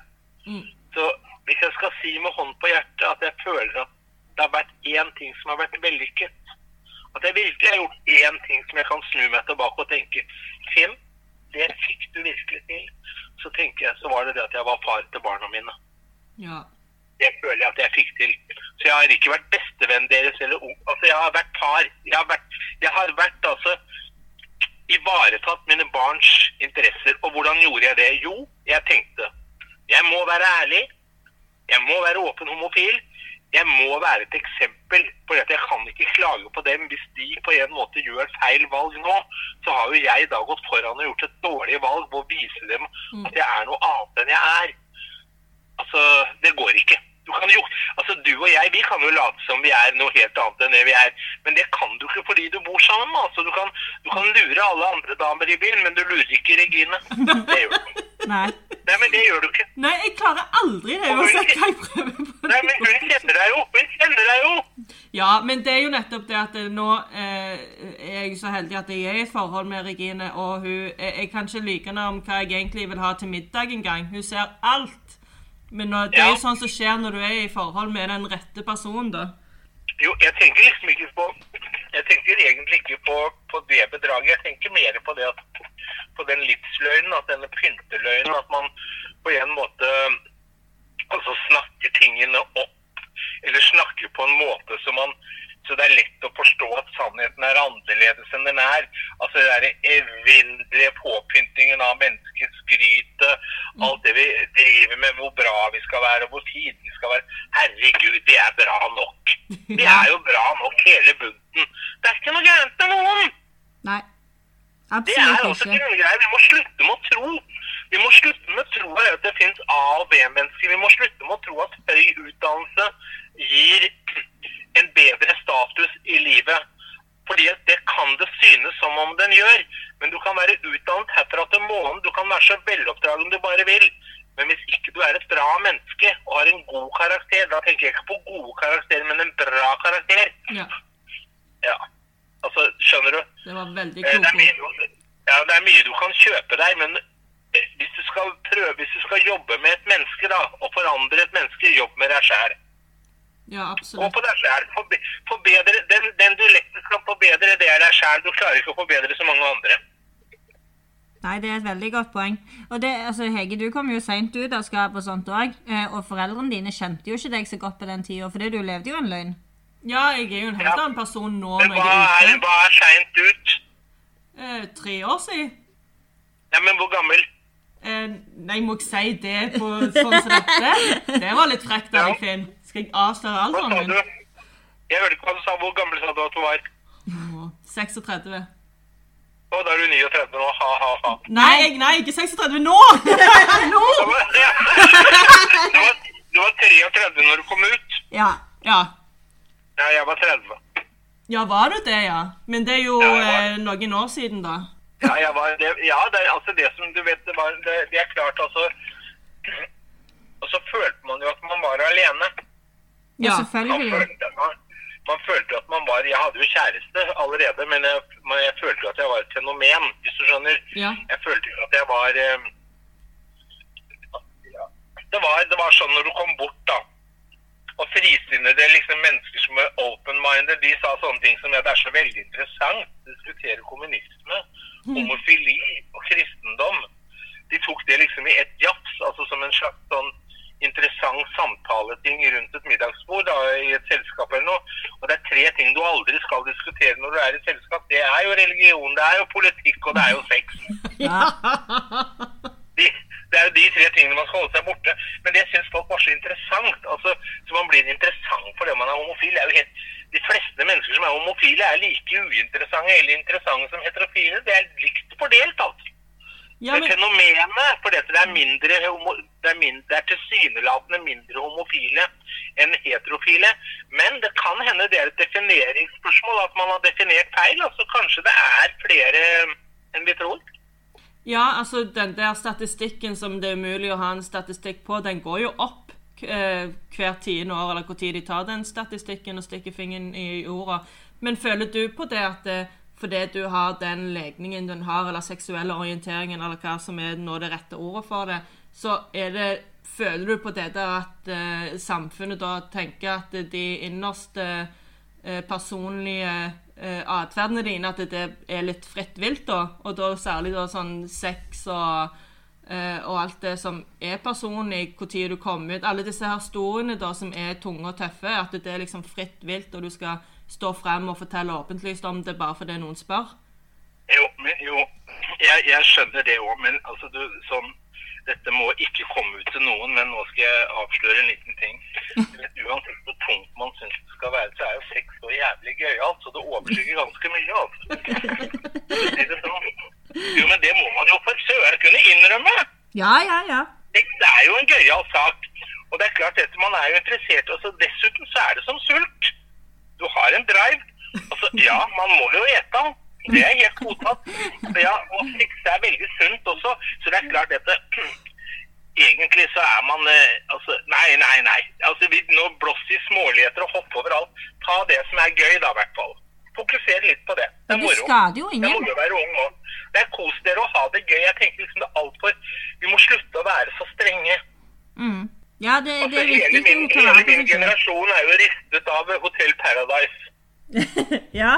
Mm. Så hvis jeg skal si med hånd på hjertet at jeg føler at det har vært én ting som har vært vellykket, at jeg virkelig har gjort én ting som jeg kan snu meg tilbake og tenke Finn, det fikk du virkelig til. Så tenker jeg så var det det at jeg var far til barna mine. Ja. Det føler jeg at jeg fikk til. Så jeg har ikke vært bestevenn deres eller ung. Altså, jeg har vært far. Jeg har vært, jeg har vært altså ivaretatt mine barns interesser. Og hvordan gjorde jeg det? Jo, jeg tenkte jeg må være ærlig. Jeg må være åpen homofil. Jeg må være et eksempel, for jeg kan ikke klage på dem hvis de på en måte gjør feil valg nå. Så har jo jeg da gått foran og gjort et dårlig valg ved å vise dem at jeg er noe annet enn jeg er. Altså, det går ikke. Du, kan jo, altså, du og jeg vi kan jo late som vi er noe helt annet enn det vi er. Men det kan du ikke fordi du bor sammen. Altså, du, kan, du kan lure alle andre damer i bilen, men du lurer ikke Regine. Det gjør du. Nei. Nei, men det gjør du ikke. Nei, jeg klarer aldri det Hun, jeg prøver på. Nei, men hun kjenner deg jo. Hun kjenner deg jo. Ja, men det er jo nettopp det at nå eh, er jeg så heldig at jeg er i et forhold med Regine, og hun jeg, jeg kan ikke lyve henne om hva jeg egentlig vil ha til middag engang. Hun ser alt. Men det er jo sånn som skjer når du er i forhold med den rette personen, da. Jo, jeg tenker liksom ikke på Jeg tenker egentlig ikke på, på det bedraget. Jeg tenker mer på det at på den livsløgnen, at denne pynteløgnen, at man på en måte altså snakker tingene opp, eller snakker på en måte som man så det er lett å forstå at sannheten er annerledes enn den er. Altså det der evinnelige påpyntingen av menneskets gryte alt det vi driver med, hvor bra vi skal være, og hvor fine vi skal være. Herregud, det er bra nok. Det er jo bra nok, hele bunten. Det er ikke noe gærent med noen. Nei. Det er også ikke. grunngreier. Vi må slutte med å tro. Vi må slutte med å tro at det finnes A- og B-mennesker. Vi må slutte med å tro at høy utdannelse gir en bedre status i livet. Fordi det kan det synes som om den gjør. Men du kan være utdannet herfra til månen. Du kan være så veloppdragen du bare vil. Men hvis ikke du er et bra menneske og har en god karakter, da tenker jeg ikke på gode karakterer, men en bra karakter. Ja, Ja, altså, skjønner du? det var veldig Eh, Det klokt. ja, det er mye du kan kjøpe deg, men eh, hvis du skal prøve, hvis du skal jobbe med et menneske da, og forandre et menneske, jobb med deg selv. Ja, Gå på deg sjæl. Den, den du lettest kan forbedre, det er deg sjæl. Du klarer ikke å forbedre så mange andre. Nei, det er et veldig godt poeng. Og det, altså, Hege, du kom jo seint ut av skapet og sånt òg. Og foreldrene dine kjente jo ikke deg så godt på den tida, fordi du levde jo en løgn. Ja, jeg er jo en helt Ja. annen person nå Men når hva jeg er, ute. hva er seint ut? Eh, tre år siden. Ja, men hvor gammel? Eh, nei, må jeg si det på sånn som dette? Det var litt frekt av deg, Finn. Skal jeg avsløre alderen min? du? Jeg hørte ikke hva du sa. Hvor gammel sa du at du var? Å, 36. Å, da er du 39 nå. Ha, ha, ha. Nei, nei, ikke 36 nå! nå! Du var, du var, 33 når du kom ut. Ja. Ja. Ja, jeg var 30. ja, var du det, ja? Men det er jo Ja, eh, noen år siden, da. Ja, jeg var, det, ja det, er altså det som du vet, det, var, det, det er klart altså Og så følte man jo at man var alene. Ja. Man selvfølgelig. følte, man, man følte at man var Jeg hadde jo kjæreste allerede, men jeg, man, jeg følte jo at jeg var et fenomen, hvis du skjønner. Ja. Jeg følte jo at jeg var eh, ja, det, var det var sånn når du kom bort, da. Og frisinnede liksom, mennesker som er open-minded, de sa sånne ting som at det er så veldig interessant å diskutere kommunisme, homofili og kristendom. De tok det liksom i ett jafs, altså som en slags sånn interessant samtaleting rundt et middagsbord da, i et selskap eller noe. Og det er tre ting du aldri skal diskutere når du er i selskap. Det er jo religion, det er jo politikk, og det er jo sex. Ja. De, det er jo de tre tingene man skal holde seg borte. Men det syns folk var så interessant. altså, Så man blir interessant fordi man er homofil. Det er jo helt, de fleste mennesker som er homofile, er like uinteressante eller interessante som heterofile. Det er likt fordelt, altså. Ja, Men men, fenomenet, fordi det er mindre homo, det er, mindre, det er tilsynelatende mindre homofile enn heterofile. Men det kan hende det er et defineringsspørsmål, at man har definert feil. altså Kanskje det er flere enn vi tror. ja, altså, den der statistikken som det er umulig å ha en statistikk på, den går jo opp eh, hvert tiende år, eller hvor tid de tar den statistikken og stikker fingeren i jorda. Men føler du på det at eh, fordi du har den legningen du har, eller seksuelle orienteringen, eller hva som er nå det rette ordet for det, så det Føler du på dette at eh, samfunnet da tenker at de innerste eh, personlige eh, atferdene dine, at det er litt fritt vilt, da? Og da særlig da sånn sex og Eh, og alt det som er personlig, når du kommer ut Alle disse her historiene da, som er tunge og tøffe. At det er liksom fritt vilt, og du skal stå frem og fortelle åpentlyst om det bare fordi noen spør. Jo, men, jo jeg, jeg skjønner det òg, men altså, du, sånn dette må ikke komme ut til noen, men nå skal jeg avsløre en liten ting. Vet, uansett hvor tungt man syns det skal være, så er jo sex så jævlig gøyalt, så det overskygger ganske mye. altså. Det sånn. Jo, men det må man jo for søren kunne innrømme. Ja, ja, ja. Sex er jo en gøyal sak. Og det er klart at man er jo interessert. Og dessuten så er det som sult. Du har en drive. Altså, ja, man må jo ete. Det er helt godtatt. Ja, og sex er veldig sunt også, så det er klart dette egentlig så er man eh, altså, Nei, nei, nei. Altså, vi nå blåser i småligheter og hoppe overalt. Ta det som er gøy, da, i hvert fall. Fokuser litt på det. Det er moro. Det er moro å være ung òg. Det er kos dere å ha det gøy. Jeg tenker liksom det er altfor Vi må slutte å være så strenge. Mm. Ja, det, det Altså, viktig. hele min, hele min generasjon er jo ristet av Hotell Paradise. ja.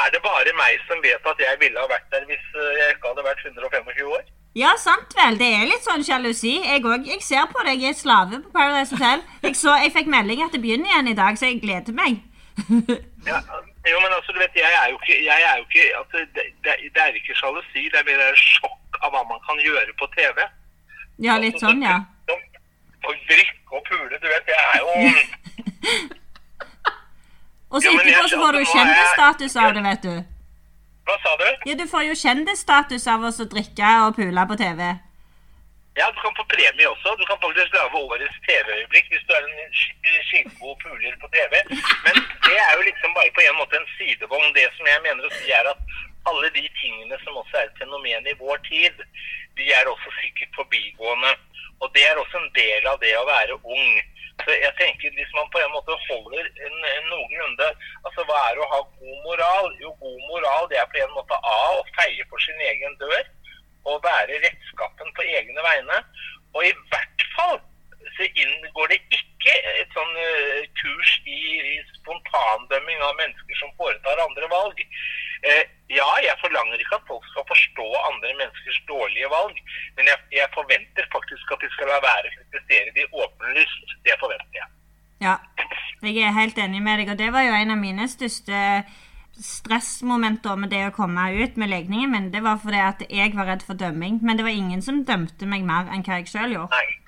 Er det bare meg som vet at jeg ville ha vært der hvis eh, jeg ikke hadde vært 125 år? ja, sant vel. Det er litt sånn sjalusi. Jeg, òg. jeg ser på deg, jeg er slave på Paradise Hotel. Jeg, så, jeg fikk melding at det begynner igjen i dag, så jeg gleder meg. Ja, jo, men altså, du vet, jeg er jo ikke, jeg er jo ikke altså, det, det, det er ikke sjalusi, det er mer sjokk av hva man kan gjøre på TV. ja, litt sånn, ja. Og drikke og pule, du vet, det er jo Og så etterpå så får du kjendisstatus av det, vet du. Hva sa du? Ja, du får jo kjendisstatus av å drikke og pule på TV. Ja, du kan få premie også. Du kan faktisk lage årets TV-øyeblikk hvis du er en skikkelig puler på TV. Men det er jo liksom bare på en måte en sidevogn. Det som jeg mener å si er at alle de tingene som også er et fenomen i vår tid, de er også sikkert forbigående. Og det er også en del av det å være ung. Så jeg tenker Hvis man på en måte holder en, en noenlunde Altså, hva er å ha god moral? Jo, god moral det er på en måte A å feie for sin egen dør og være rettskapen på egne vegne. Og i hvert fall så inngår det ikke et sånn eh, kurs i, i spontandømming av mennesker som foretar andre valg. Eh, ja, jeg forlanger ikke at folk skal forstå andre menneskers dårlige valg, men jeg, jeg forventer faktisk at de skal la være å kritisere de åpenlyst. Det forventer jeg. Ja, jeg er helt enig med deg, og det var jo en av mine største stressmomenter med det å komme ut med legningen min. Det var fordi at jeg var redd for dømming, men det var ingen som dømte meg mer enn hva jeg sjøl gjorde. Nei.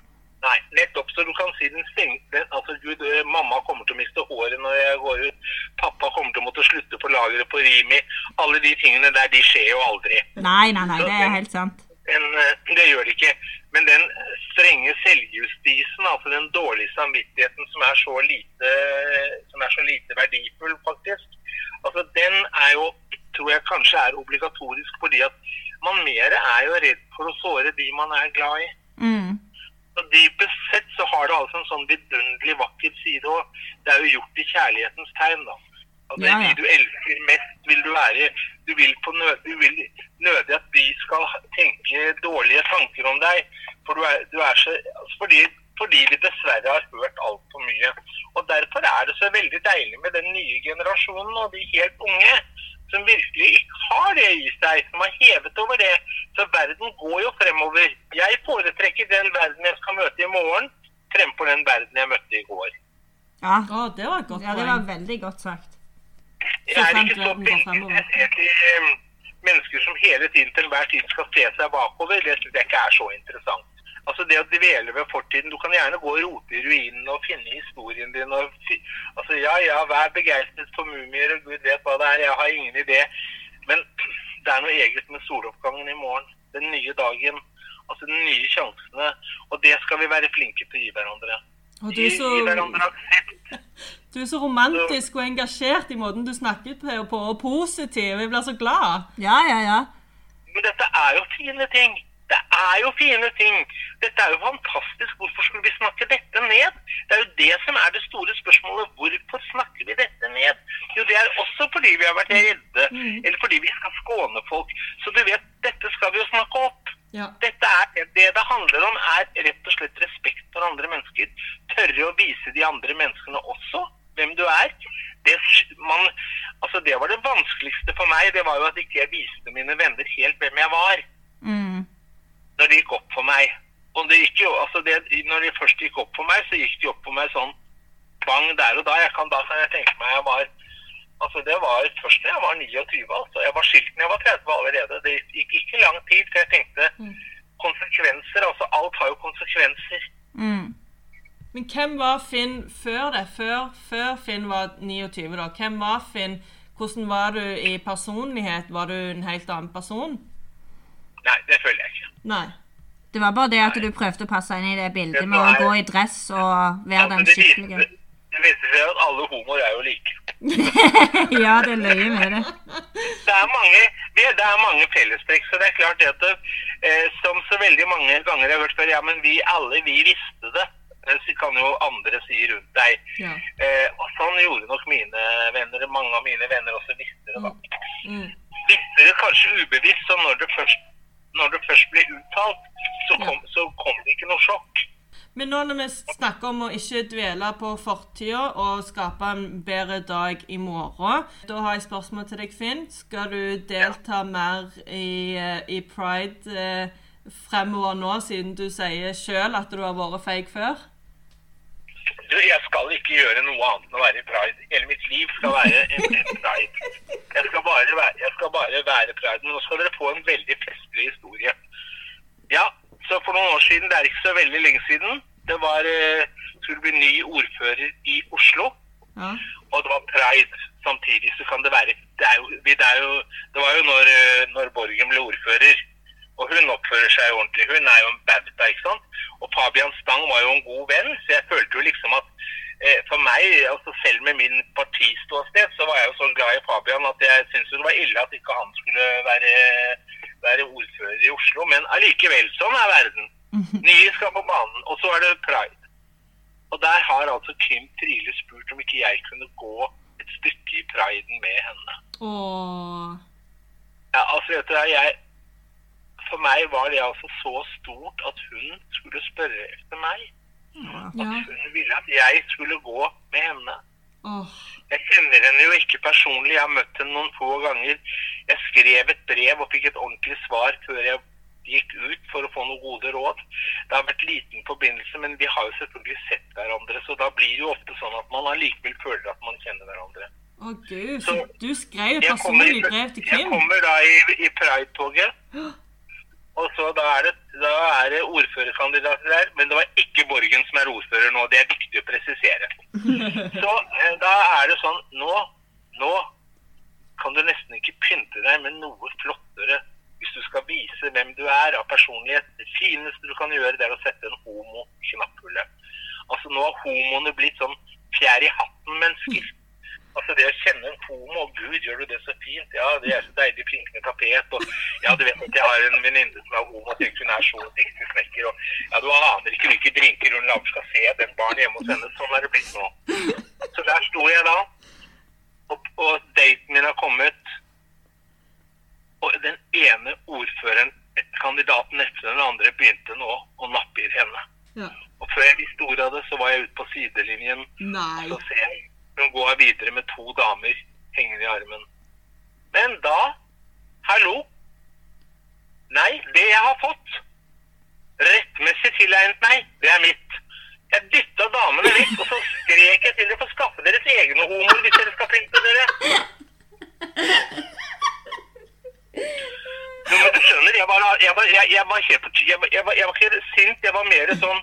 Nei, nettopp. Så du kan si den stengte Altså, Gud, eh, mamma kommer til å miste håret når jeg går ut. Pappa kommer til å måtte slutte på lageret på Rimi. Alle de tingene der, de skjer jo aldri. Nei, nei, nei, det er helt sant. Men, eh, det gjør det ikke. Men den strenge selvjustisen, altså den dårlige samvittigheten som er så lite, som er så lite verdifull, faktisk, altså den er jo, tror jeg kanskje er obligatorisk fordi at man mer er jo redd for å såre de man er glad i. Mm. Dypest sett så har det altså en sånn vidunderlig vakker side, og det er jo gjort i kjærlighetens tegn. da. Altså, Ja, ja. De du elsker mest, vil du være Du vil, på nø du vil nødig at de skal tenke dårlige tanker om deg. For du er, du er så, altså fordi, fordi vi dessverre har hørt altfor mye. Og Derfor er det så veldig deilig med den nye generasjonen og de helt unge. Som virkelig ikke har det i seg, som har hevet over det. Så verden går jo fremover. Jeg foretrekker den verden jeg skal møte i morgen, fremfor den verden jeg møtte i går. Ja. oh, det var godt ja, det var veldig godt sagt. Jeg er ikke så interessert i eh, mennesker som hele tiden til enhver tid skal se seg bakover. Det synes jeg ikke er så interessant. Altså Det å dvele ved fortiden Du kan gjerne gå og rote i ruinene og finne historien din. og fi, altså Ja, ja, vær begeistret for mumier, og gud vet hva det er. Jeg har ingen idé. Men det er noe eget med soloppgangen i morgen. Den nye dagen. Altså de nye sjansene. Og det skal vi være flinke til å gi hverandre. Og du er, så, gi hverandre aksept. du er så romantisk og engasjert i måten du snakker på, på og positiv. Jeg blir så glad. Ja, ja, ja. Men dette er jo fine ting. Det er jo fine ting. Dette er jo fantastisk. Hvorfor skulle vi snakke dette ned? Det er jo det som er det store spørsmålet. Hvorfor snakker vi dette ned? Jo, det er også fordi vi har vært redde, eller fordi vi skal skåne folk. Så du vet, dette skal vi jo snakke opp. Ja. Dette er, det det handler om, er rett og slett respekt for andre mennesker. Tørre å vise de andre menneskene også hvem du er. Det, man, altså det var det vanskeligste for meg. Det var jo at ikke jeg viste mine venner helt hvem jeg var. Mm. Når det gikk opp for meg. Og det gikk jo, altså det, når de først gikk opp for meg, så gikk de opp for meg sånn bang der og da. Jeg kan da jeg tenke meg jeg var Altså Det var først da jeg var 29. altså. Jeg var skilt da jeg var 30 allerede. Det gikk ikke lang tid før jeg tenkte konsekvenser. altså Alt har jo konsekvenser. Mm. Men hvem var Finn før det? Før, før Finn var 29, da. Hvem var Finn? Hvordan var du i personlighet? Var du en helt annen person? Nei, det føler jeg ikke. Nei. Det var bare det at du prøvde å passe inn i det bildet med å gå i dress og være den skikkelige. det viser seg at alle homoer er jo like. ja, det løyer med det. Det er mange, det, det er mange fellestrekk. Så det er klart det at eh, som så veldig mange ganger jeg har hørt før, ja, men vi alle, vi visste det. Eh, Så kan jo andre si rundt deg. Ja. Eh, og sånn gjorde nok mine venner. Mange av mine venner også visste det. da. Mm. Visste det kanskje ubevisst, så når det først, når det først blir uttalt, så kom, så kom det ikke noe sjokk. Men nå når vi snakker om å ikke dvele på fortida og skape en bedre dag i morgen, da har jeg spørsmål til deg, Finn. Skal du delta mer i, eh, i pride eh, fremover nå, siden du sier sjøl at du har vært feig før? Jeg skal ikke gjøre noe annet enn å være i pride. Hele mitt liv skal være en, en pride. Jeg skal, bare være, jeg skal bare være pride. Nå skal dere få en veldig festlig historie. Ja, så for noen år siden, det er ikke så veldig lenge siden, det var, eh, skulle bli ny ordfører i Oslo. Ja. Og det var pride. Samtidig så kan det være Det, er jo, det, er jo, det var jo når, eh, når Borgen ble ordfører. Og hun oppfører seg ordentlig. Hun er jo en bauta, ikke sant. Og Fabian Stang var jo en god venn, så jeg følte jo liksom at eh, for meg, altså selv med min partiståsted, så var jeg jo så glad i Fabian at jeg syntes det var ille at ikke han skulle være, være ordfører i Oslo. Men allikevel, sånn er verden. Nye skal på banen. Og så er det pride. Og der har altså Kim Trile spurt om ikke jeg kunne gå et stykke i priden med henne. Åh. Ja, altså vet du, jeg, For meg var det altså så stort at hun skulle spørre etter meg. Ja. Hun ville at jeg skulle gå med henne. Oh. Jeg kjenner henne jo ikke personlig, jeg har møtt henne noen få ganger. Jeg skrev et brev og fikk et ordentlig svar før jeg gikk ut for å få noen gode råd. Det har vært liten forbindelse, men vi har jo selvfølgelig sett hverandre, så da blir det jo ofte sånn at man allikevel føler at man kjenner hverandre. Å gud, så du skrev personlig brev til jeg kommer da i, i Pride-toget, og så da er, det, da er det ordførerkandidater der, men det var ikke Borgen som er ordfører nå, det er viktig å presisere. Så eh, da er det sånn, nå, nå kan du nesten ikke pynte deg med noe flottere hvis du skal vise hvem du er av personlighet. Det fineste du kan gjøre, det er å sette en homo i knapphullet. Altså nå har homoene blitt sånn fjær i hatten-mennesker. Altså det å kjenne en homo, gud, gjør du det så fint? Ja, det er så deilig plinkende tapet. Og ja, du vet at jeg har en venninne som er homo, tenk hun er så dyktig smekker. Og ja, du aner ikke hvilke drinker hun lager skal se den barn hjemme hos henne. Sånn er det blitt nå. Så der sto jeg da, og, og daten min har kommet. Og den ene ordføreren, kandidaten etter den andre, begynte nå å nappe i henne. Ja. Og før jeg visste ordet av det, så var jeg ute på sidelinjen. Nei. Så ser jeg hun går videre med to damer hengende i armen. Men da Hallo? Nei, det jeg har fått, rettmessig tilegnet meg, det er mitt. Jeg dytta damene vekk, og så skrek jeg til dem for å skaffe deres egne homoer hvis dere skal pynte dere. Du skjønner, jeg var, jeg var, jeg, jeg var, jeg, var- jeg, var, jeg var ikke sint, jeg var mer sånn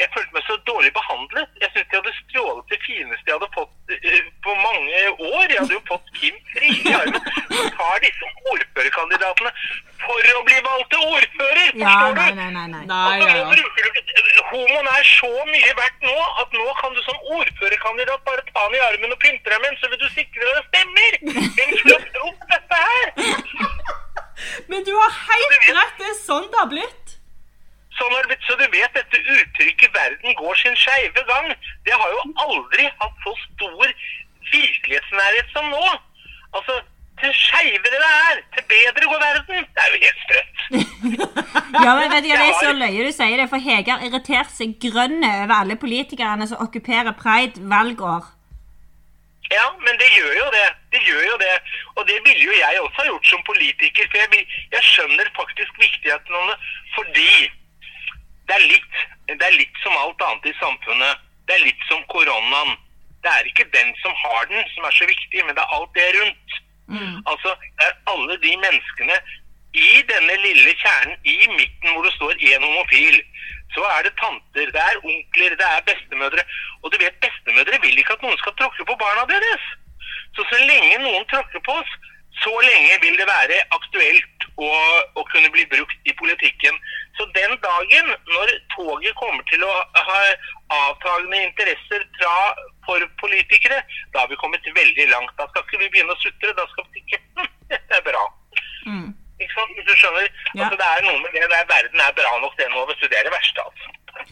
Jeg følte meg så dårlig behandlet. Jeg syntes de hadde stjålet det fineste jeg hadde fått eh, på mange år. Jeg hadde jo fått Kim Fri i armen. Så tar disse ordførerkandidatene for å bli valgt til ordfører, Ja, forstår nei, du? nei, nei. nei. Nei, Altså, ja, ja. bruker du ikke- Homoen er så mye verdt nå at nå kan du som ordførerkandidat bare ta den i armen og pynte deg med den, så vil du sikre deg stemmer! Hvem skulle ha trodd dette her? Men du har helt rett, det er sånn det har blitt. Sånn har det blitt, så du vet dette uttrykket 'verden går sin skeive gang', det har jo aldri hatt så stor virkelighetsnærhet som nå. Altså, til skeivere det er, til bedre går verden. Det er jo helt sprøtt. Ja, men vet du Det er så løye du sier det, for Hege har irritert seg grønne over alle politikerne som okkuperer pride valgår. Ja, men det gjør jo det. Det gjør jo det. Og det ville jo jeg også ha gjort som politiker. For jeg, jeg skjønner faktisk viktigheten av det. Fordi det er, litt, det er litt som alt annet i samfunnet. Det er litt som koronaen. Det er ikke den som har den som er så viktig, men det er alt det rundt. Altså, er alle de menneskene i denne lille kjernen i midten hvor det står én homofil. Så er det tanter, det er onkler, det er bestemødre. Og du vet, bestemødre vil ikke at noen skal tråkke på barna deres. Så så lenge noen tråkker på oss, så lenge vil det være aktuelt å, å kunne bli brukt i politikken. Så den dagen når toget kommer til å ha avtagende interesser fra, for politikere, da har vi kommet veldig langt. Da skal ikke vi begynne å sutre, da skal vi ikke dette er bra. Mm. Ikke sant? Hvis du skjønner? Ja. Altså, det er noe med det der verden er bra nok, det nå. Hvis du. Det er det verste, altså.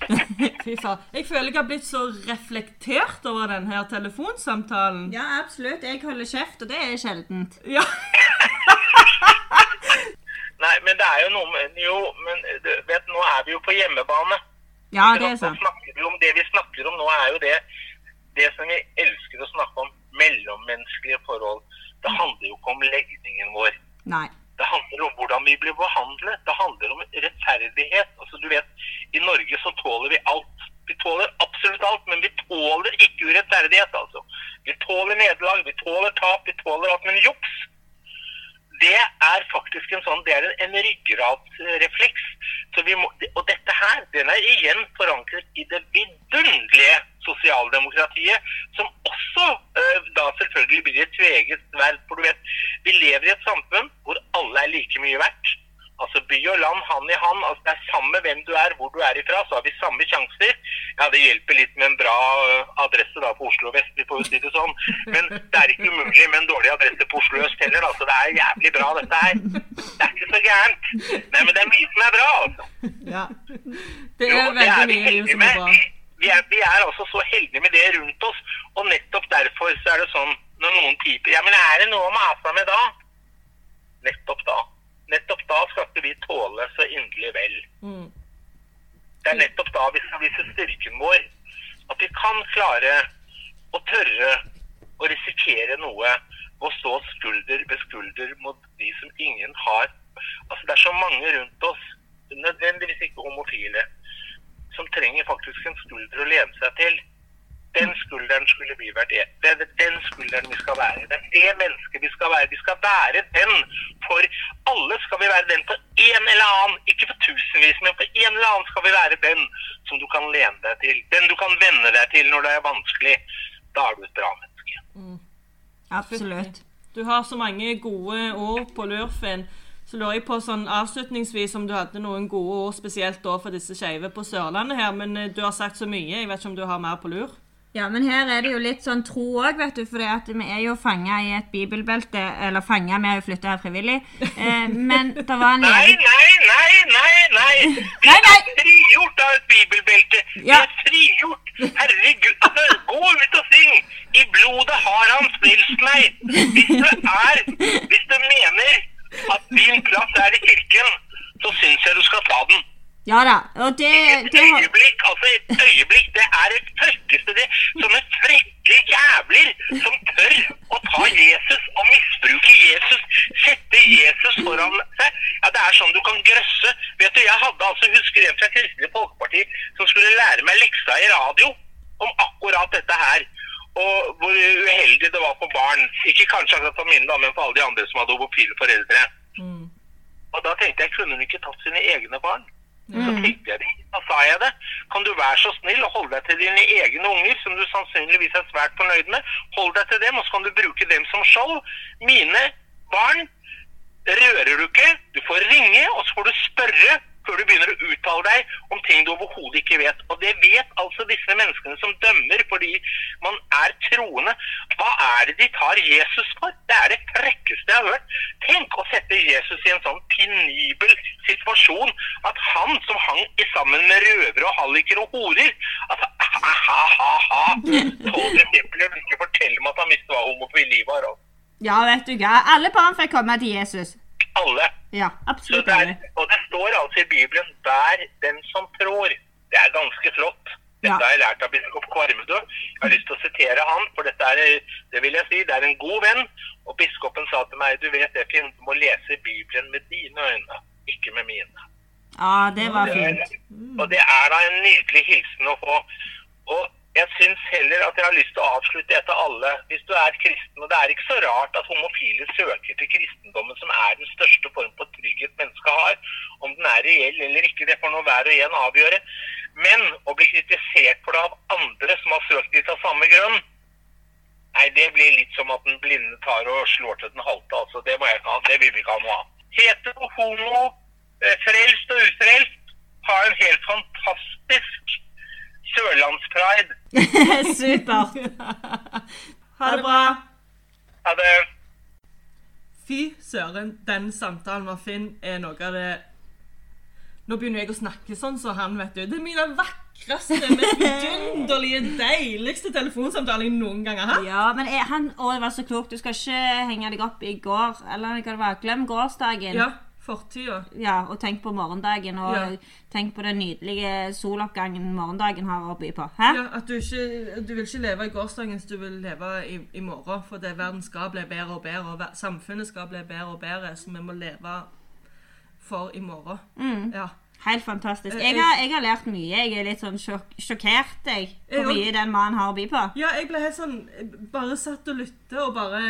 Fy faen. Jeg føler jeg har blitt så reflektert over denne telefonsamtalen. Ja, absolutt. Jeg holder kjeft, og det er sjeldent. Ja. Nei, men det er jo noe med Jo, men du vet, nå er vi jo på hjemmebane. Ja, det er sant? Om, det vi snakker om nå, er jo det, det som vi elsker å snakke om, mellommenneskelige forhold. Det handler jo ikke om legningen vår. Nei. Det handler om hvordan vi blir behandlet. Det handler om rettferdighet. Altså, du vet, I Norge så tåler vi alt. Vi tåler absolutt alt, men vi tåler ikke urettferdighet. altså. Vi tåler nederlag, vi tåler tap, vi tåler alt. Men juks, det er faktisk en sånn, det er en, en ryggradsrefleks. Må, og dette her, den er igjen forankret i det vidunderlige sosialdemokratiet, som også øh, da selvfølgelig blir et tveget sverd. For du vet, vi lever i et samfunn hvor alle er like mye verdt. Altså by og land, hand i hand. altså Det er samme hvem du er, hvor du er ifra, så har vi samme sjanser. Ja, det hjelper litt med en bra eh, adresse da på Oslo vest, vi får jo si det sånn. Men det er ikke umulig med en dårlig adresse på Oslo øst heller. altså Det er jævlig bra, dette her. Det er ikke så gærent. Nei, men det er mye som er bra, altså. ja. Det Jo, er det er veldig vi mye heldige som er med. bra. Vi er, vi er altså så heldige med det rundt oss, og nettopp derfor så er det sånn når noen piper Ja, men er det noe å mase med da? Nettopp da. Nettopp da skal ikke vi tåle så inderlig vel. Mm. Det er nettopp da vi skal vise styrken vår. At vi kan klare å tørre å risikere noe og stå skulder ved skulder mot de som ingen har. Altså Det er så mange rundt oss, nødvendigvis ikke homofile, som trenger faktisk en skulder å lene seg til. Den skulderen skulle vi vært e- Det er den skulderen vi skal være. Det er det mennesket vi skal være. Vi skal være den for alle skal vi være den på en eller annen. Ikke for tusenvis, men på en eller annen skal vi være den som du kan lene deg til. Den du kan venne deg til når det er vanskelig. Da er du et bra menneske. Absolutt. Du har så mange gode ord på lur, Så lurer jeg på sånn avslutningsvis om du hadde noen gode ord spesielt da for disse skeive på Sørlandet her. Men eh, du har sagt så mye. Jeg vet ikke om du har mer på lur? Ja, men her er det jo litt sånn tro òg, vet du. For vi er jo fanga i et bibelbelte. Eller fanga, vi har jo flytta her frivillig. Eh, men det var en Nei, nei, nei, nei! nei. Vi er frigjort av et bibelbelte. Vi Ja. er frigjort. Herregud, altså, gå ut og syng! I blodet har han frelst meg. Hvis du er Hvis du mener at din plass er i kirken, så syns jeg du skal ta den. Ja da. Og det, Et det har- øyeblikk, altså et øyeblikk, det er et tørkeste det. Sånne frekke jævler som tør å ta Jesus og misbruke Jesus. Sette Jesus foran seg. Ja, det er sånn du kan grøsse. Vet du, jeg hadde altså, husker en fra Kristelig Folkeparti som skulle lære meg leksa i radio om akkurat dette her. Og hvor uheldig det var for barn. Ikke kanskje akkurat for mine, da, men for alle de andre som hadde homofile foreldre. Mm. Og da tenkte jeg, kunne hun ikke tatt sine egne barn? Så Mm. tenkte jeg det. så sa jeg det. Kan du være så snill å holde deg til dine egne unger, som du sannsynligvis er svært fornøyd med. Hold deg til dem, og så kan du bruke dem som skjold. Mine barn rører du ikke. Du får ringe, og så får du spørre før du begynner å uttale deg om ting du overhodet ikke vet. Og det vet altså disse menneskene som dømmer fordi man er troende. Hva er det de tar Jesus for? Det er det frekkeste jeg har hørt. Tenk å sette Jesus i en sånn penibel situasjon at han som hang sammen med røvere og halliker og horer altså, ha-ha-ha! Tolv disipler vil ikke fortelle meg at han visste hva homofili var. Og Ja, vet du hva. Alle barn fikk komme til Jesus. Alle. Ja, absolutt det er, alle. og det står altså i Bibelen 'vær den som trår'. Det er ganske flott. Dette Ja. har jeg lært av biskop Kvarmedø. Jeg har lyst til å sitere han, for dette er, det vil jeg si, det er en god venn. Og biskopen sa til meg, du vet det, Finn, du må lese Bibelen med dine øyne, ikke med mine. Ja, det var fint. og det er da en nydelig hilsen å få. Og jeg syns heller at jeg har lyst til å avslutte etter alle. Hvis du er kristen, og det er ikke så rart at homofile søker til kristendommen, som er den største form for trygghet mennesket har. Om den er reell eller ikke, det får nå hver og en avgjøre. Men å bli kritisert for det av andre som har søkt dit av samme grunn, nei, det blir litt som at den blinde tar og slår til den halte. Altså, det må jeg ikke ha. Det vil vi ikke ha noe av. Hetero, homo, eh, frelst og ufrelst har en helt fantastisk sørlandspride. Supert. Ha det bra. Ha det, Fy søren, den samtalen med Finn er noe av det Nå begynner jeg å snakke sånn som han, vet du. Det er mine vakreste, mest vidunderlige, deiligste telefonsamtaler jeg noen gang har hatt. Ja, men er han Å, det var så klokt. Du skal ikke henge deg opp i går. Eller hva det var. Glem gårsdagen. Ja, fortida. Ja, og tenk på morgendagen, og Ja. tenk på den nydelige soloppgangen morgendagen har å by på. Hæ? Ja, at du ikke du vil ikke leve i gårsdagens, du vil leve i, i morgen. For det verden skal bli bedre og bedre, og samfunnet skal bli bedre og bedre. Så vi må leve for i morgen. Mm. Ja. Helt fantastisk. Eh, Jeg har, jeg har lært mye. Jeg er litt sånn sjok sjokkert, jeg. Hvor mye den mannen har å by på. ja, jeg ble helt sånn Bare satt og lyttet og bare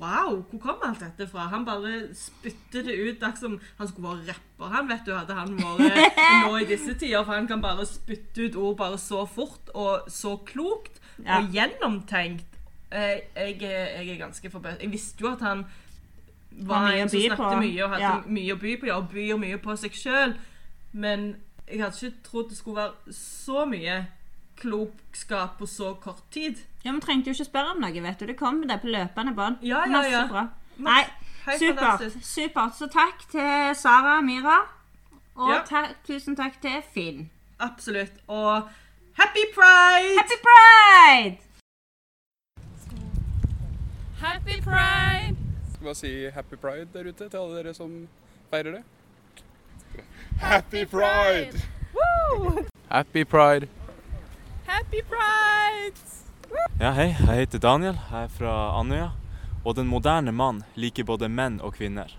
Wow, hvor kom alt dette fra? Han bare spytter det ut akkurat som han skulle vært rapper. Han vet du, hadde han vært nå i disse tider, for han kan bare spytte ut ord bare så fort og så klokt Ja. og gjennomtenkt. Eh, Jeg, jeg er ganske forbauset. Jeg visste jo at han var en som snakket på. mye og hadde Ja. mye å by på, ja, og byr mye på seg sjøl. Men jeg hadde ikke trodd det skulle være så mye klokskap på så kort tid. Ja, Vi trengte jo ikke spørre om noe, vet du. Det kom det på løpende bånd. Ja, ja, Masse ja. bra. Nei, Helt supert. supert. Så takk til Sara Myra. Og Ja. ta tusen takk til Finn. Absolutt. Og happy pride! Happy pride! Happy pride! Skal bare si happy pride der ute til alle dere som feirer det. Happy pride! Happy pride. Happy pride! Ja, hei. Jeg heter Daniel. Jeg er fra Andøya. Og den moderne mann liker både menn og kvinner.